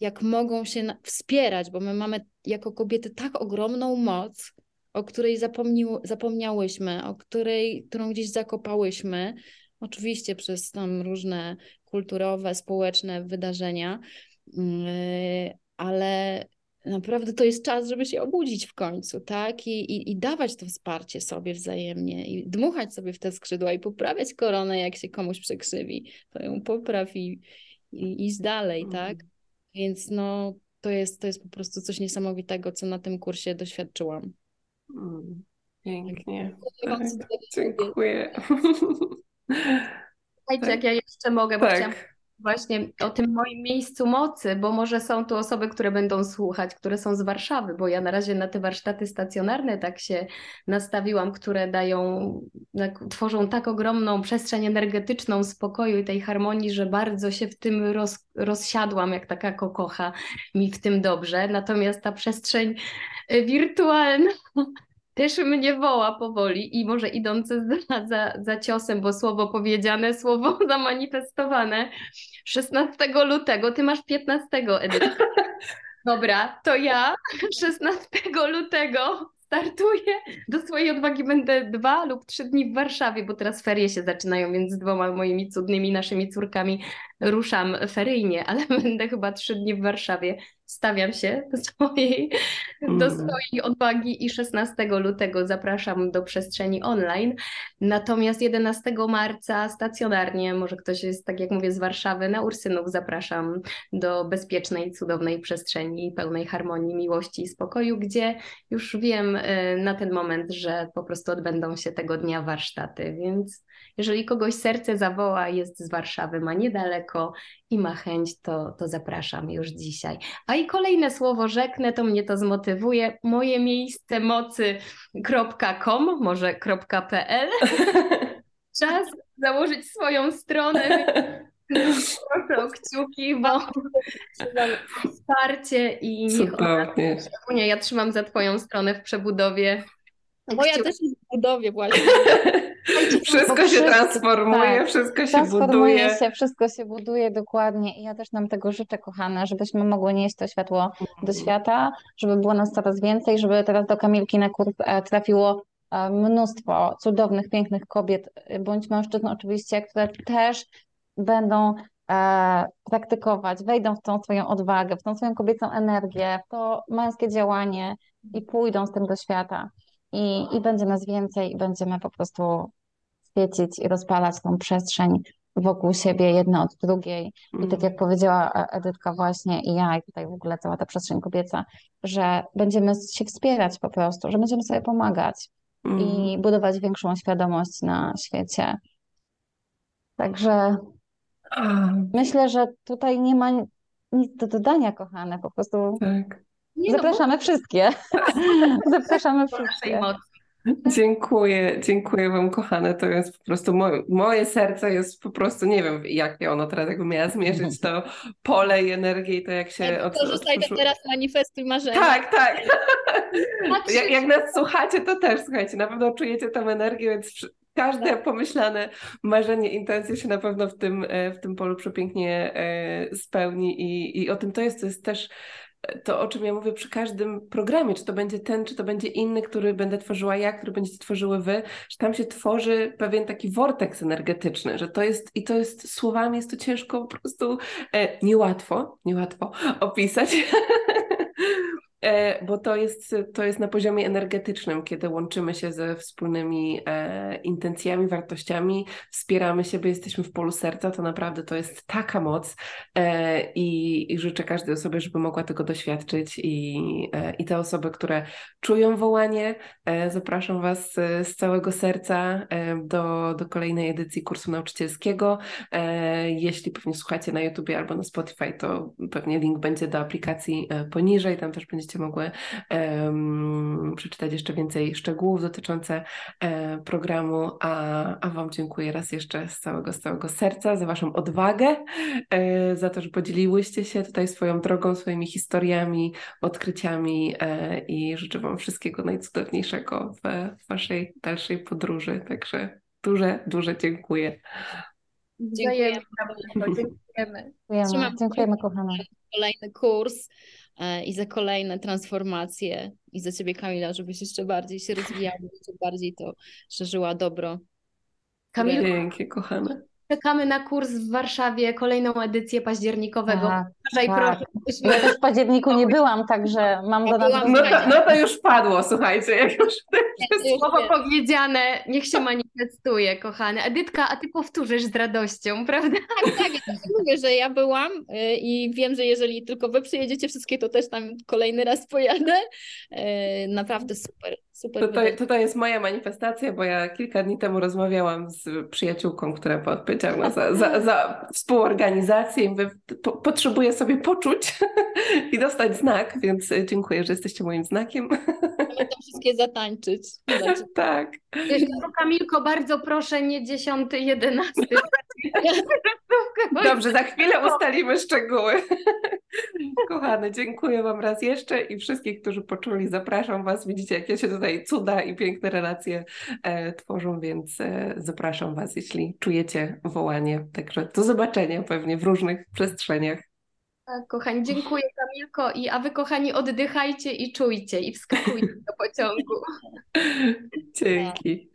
jak mogą się wspierać, bo my mamy jako kobiety tak ogromną moc, o której zapomnił, zapomniałyśmy, o której, którą gdzieś zakopałyśmy, oczywiście przez tam różne kulturowe, społeczne wydarzenia, mm, ale naprawdę to jest czas, żeby się obudzić w końcu, tak? I, i, I dawać to wsparcie sobie wzajemnie i dmuchać sobie w te skrzydła i poprawiać koronę, jak się komuś przekrzywi, to ją popraw i, i iść dalej, tak? Mm. Więc no, to jest, to jest po prostu coś niesamowitego, co na tym kursie doświadczyłam. Mm, Pięknie. Dziękuję wam Tak, cudownie. dziękuję. Słuchajcie, Tak. jak ja jeszcze mogę, bo chciałam Tak. Właśnie o tym moim miejscu mocy, bo może są tu osoby, które będą słuchać, które są z Warszawy, bo ja na razie na te warsztaty stacjonarne tak się nastawiłam, które dają, tak, tworzą tak ogromną przestrzeń energetyczną spokoju i tej harmonii, że bardzo się w tym roz, rozsiadłam, jak taka kokocha, mi w tym dobrze. Natomiast ta przestrzeń y, wirtualna też mnie woła powoli i może idące za, za, za ciosem, bo słowo powiedziane, słowo zamanifestowane. 16 lutego, ty masz 15, Edyta. Dobra, to ja 16 lutego startuję. Do swojej odwagi będę dwa lub trzy dni w Warszawie, bo teraz ferie się zaczynają, więc z dwoma moimi cudnymi naszymi córkami ruszam feryjnie, ale będę chyba trzy dni w Warszawie. Stawiam się do swojej, do Mm. swojej odwagi i 16 lutego zapraszam do przestrzeni online. Natomiast 11 marca stacjonarnie, może ktoś jest, tak jak mówię, z Warszawy, na Ursynów zapraszam do bezpiecznej, cudownej przestrzeni pełnej harmonii, miłości i spokoju, gdzie już wiem y, na ten moment, że po prostu odbędą się tego dnia warsztaty, więc jeżeli kogoś serce zawoła, jest z Warszawy, ma niedaleko i ma chęć, to, to zapraszam już dzisiaj. A i kolejne słowo rzeknę, to mnie to zmotywuje. Moje miejsce mocy.com, może .pl. Czas założyć swoją stronę. Proszę o kciuki, bo wsparcie i niech ona ja trzymam za Twoją stronę w przebudowie. Moja Kciuki. też jest w budowie właśnie. Wszystko się transformuje, tak, wszystko się Transformuje buduje. się, wszystko się buduje dokładnie i ja też nam tego życzę, kochane, żebyśmy mogły nieść to światło do świata, żeby było nas coraz więcej, żeby teraz do Kamilki na kurs e, trafiło e, mnóstwo cudownych, pięknych kobiet, bądź mężczyzn oczywiście, które też będą e, praktykować, wejdą w tą swoją odwagę, w tą swoją kobiecą energię, w to męskie działanie i pójdą z tym do świata. I, i będzie nas więcej i będziemy po prostu świecić i rozpalać tą przestrzeń wokół siebie, jedna od drugiej. I tak jak powiedziała E- Edytka właśnie i ja, i tutaj w ogóle cała ta przestrzeń kobieca, że będziemy się wspierać po prostu, że będziemy sobie pomagać Mm. i budować większą świadomość na świecie. Także myślę, że tutaj nie ma nic do dodania, kochane, po prostu tak. Nie no, Zapraszamy wszystkie. Zapraszamy wszystkie. mocy. Dziękuję, dziękuję Wam, kochane. To jest po prostu moje, moje serce jest po prostu, nie wiem, jakie ono teraz jakby miała zmierzyć to pole i energię i to jak się Tak, od, Korzystaj to otworzyło- teraz manifestuj marzenia. Tak, tak. Jak, jak nas słuchacie, to też słuchajcie, na pewno czujecie tą energię, więc każde pomyślane marzenie, intencje się na pewno w tym, e, w tym polu przepięknie e, spełni i, i o tym to jest, to jest też to, o czym ja mówię przy każdym programie, czy to będzie ten, czy to będzie inny, który będę tworzyła ja, który będziecie tworzyły wy, że tam się tworzy pewien taki vortex energetyczny, że to jest, i to jest słowami, jest to ciężko po prostu, e, niełatwo, niełatwo opisać, bo to jest, to jest na poziomie energetycznym, kiedy łączymy się ze wspólnymi e, intencjami, wartościami, wspieramy siebie, jesteśmy w polu serca, to naprawdę to jest taka moc e, i, i życzę każdej osobie, żeby mogła tego doświadczyć i, e, i te osoby, które czują wołanie, e, zapraszam Was e, z całego serca e, do, do kolejnej edycji kursu nauczycielskiego. E, Jeśli pewnie słuchacie na YouTubie albo na Spotify, to pewnie link będzie do aplikacji e, poniżej. Tam też będziecie mogły em, przeczytać jeszcze więcej szczegółów dotyczące e, programu. A, a Wam dziękuję raz jeszcze z całego, z całego serca za Waszą odwagę, e, za to, że podzieliłyście się tutaj swoją drogą, swoimi historiami, odkryciami e, i życzę Wam wszystkiego najcudowniejszego w, w Waszej dalszej podróży. Także duże, duże dziękuję. Dziękujemy. Dziękujemy, Trzymam dziękujemy kochana. kolejny kurs i za kolejne transformacje i za Ciebie Kamila, żebyś jeszcze bardziej się rozwijała, jeszcze bardziej to szerzyła dobro. Kamilko, Dzięki, kochane. Czekamy na kurs w Warszawie, kolejną edycję październikowego. Tak, Uważaj tak. proszę, Ja żebyśmy też w październiku nie byłam, także mam Ja za byłam No to, no to już padło, słuchajcie, jak już Już Słowo powiedziane, niech się manifestuje, kochane. Edytka, a ty powtórzysz z radością, prawda? Tak, tak, ja tak mówię, że ja byłam y, i wiem, że jeżeli tylko wy przyjedziecie wszystkie, to też tam kolejny raz pojadę. Y, Naprawdę super, super. Tutaj, tutaj jest moja manifestacja, bo ja kilka dni temu rozmawiałam z przyjaciółką, która odpowiedzialna za, za, za współorganizację i mówię, po, potrzebuję sobie poczuć i dostać znak, więc dziękuję, że jesteście moim znakiem. Mamy tam wszystkie zatańczyć. Tak. Tylko Kamilko, bardzo proszę, nie 10, 11. Dobrze, za chwilę ustalimy szczegóły. Kochane, dziękuję Wam raz jeszcze i wszystkich, którzy poczuli, zapraszam Was. Widzicie, jakie się tutaj cuda i piękne relacje e, tworzą, więc e, zapraszam Was, jeśli czujecie wołanie. Także do zobaczenia pewnie w różnych przestrzeniach. Tak, kochani, dziękuję Kamilko. I, a wy, kochani, oddychajcie i czujcie i wskakujcie do pociągu. Dzięki.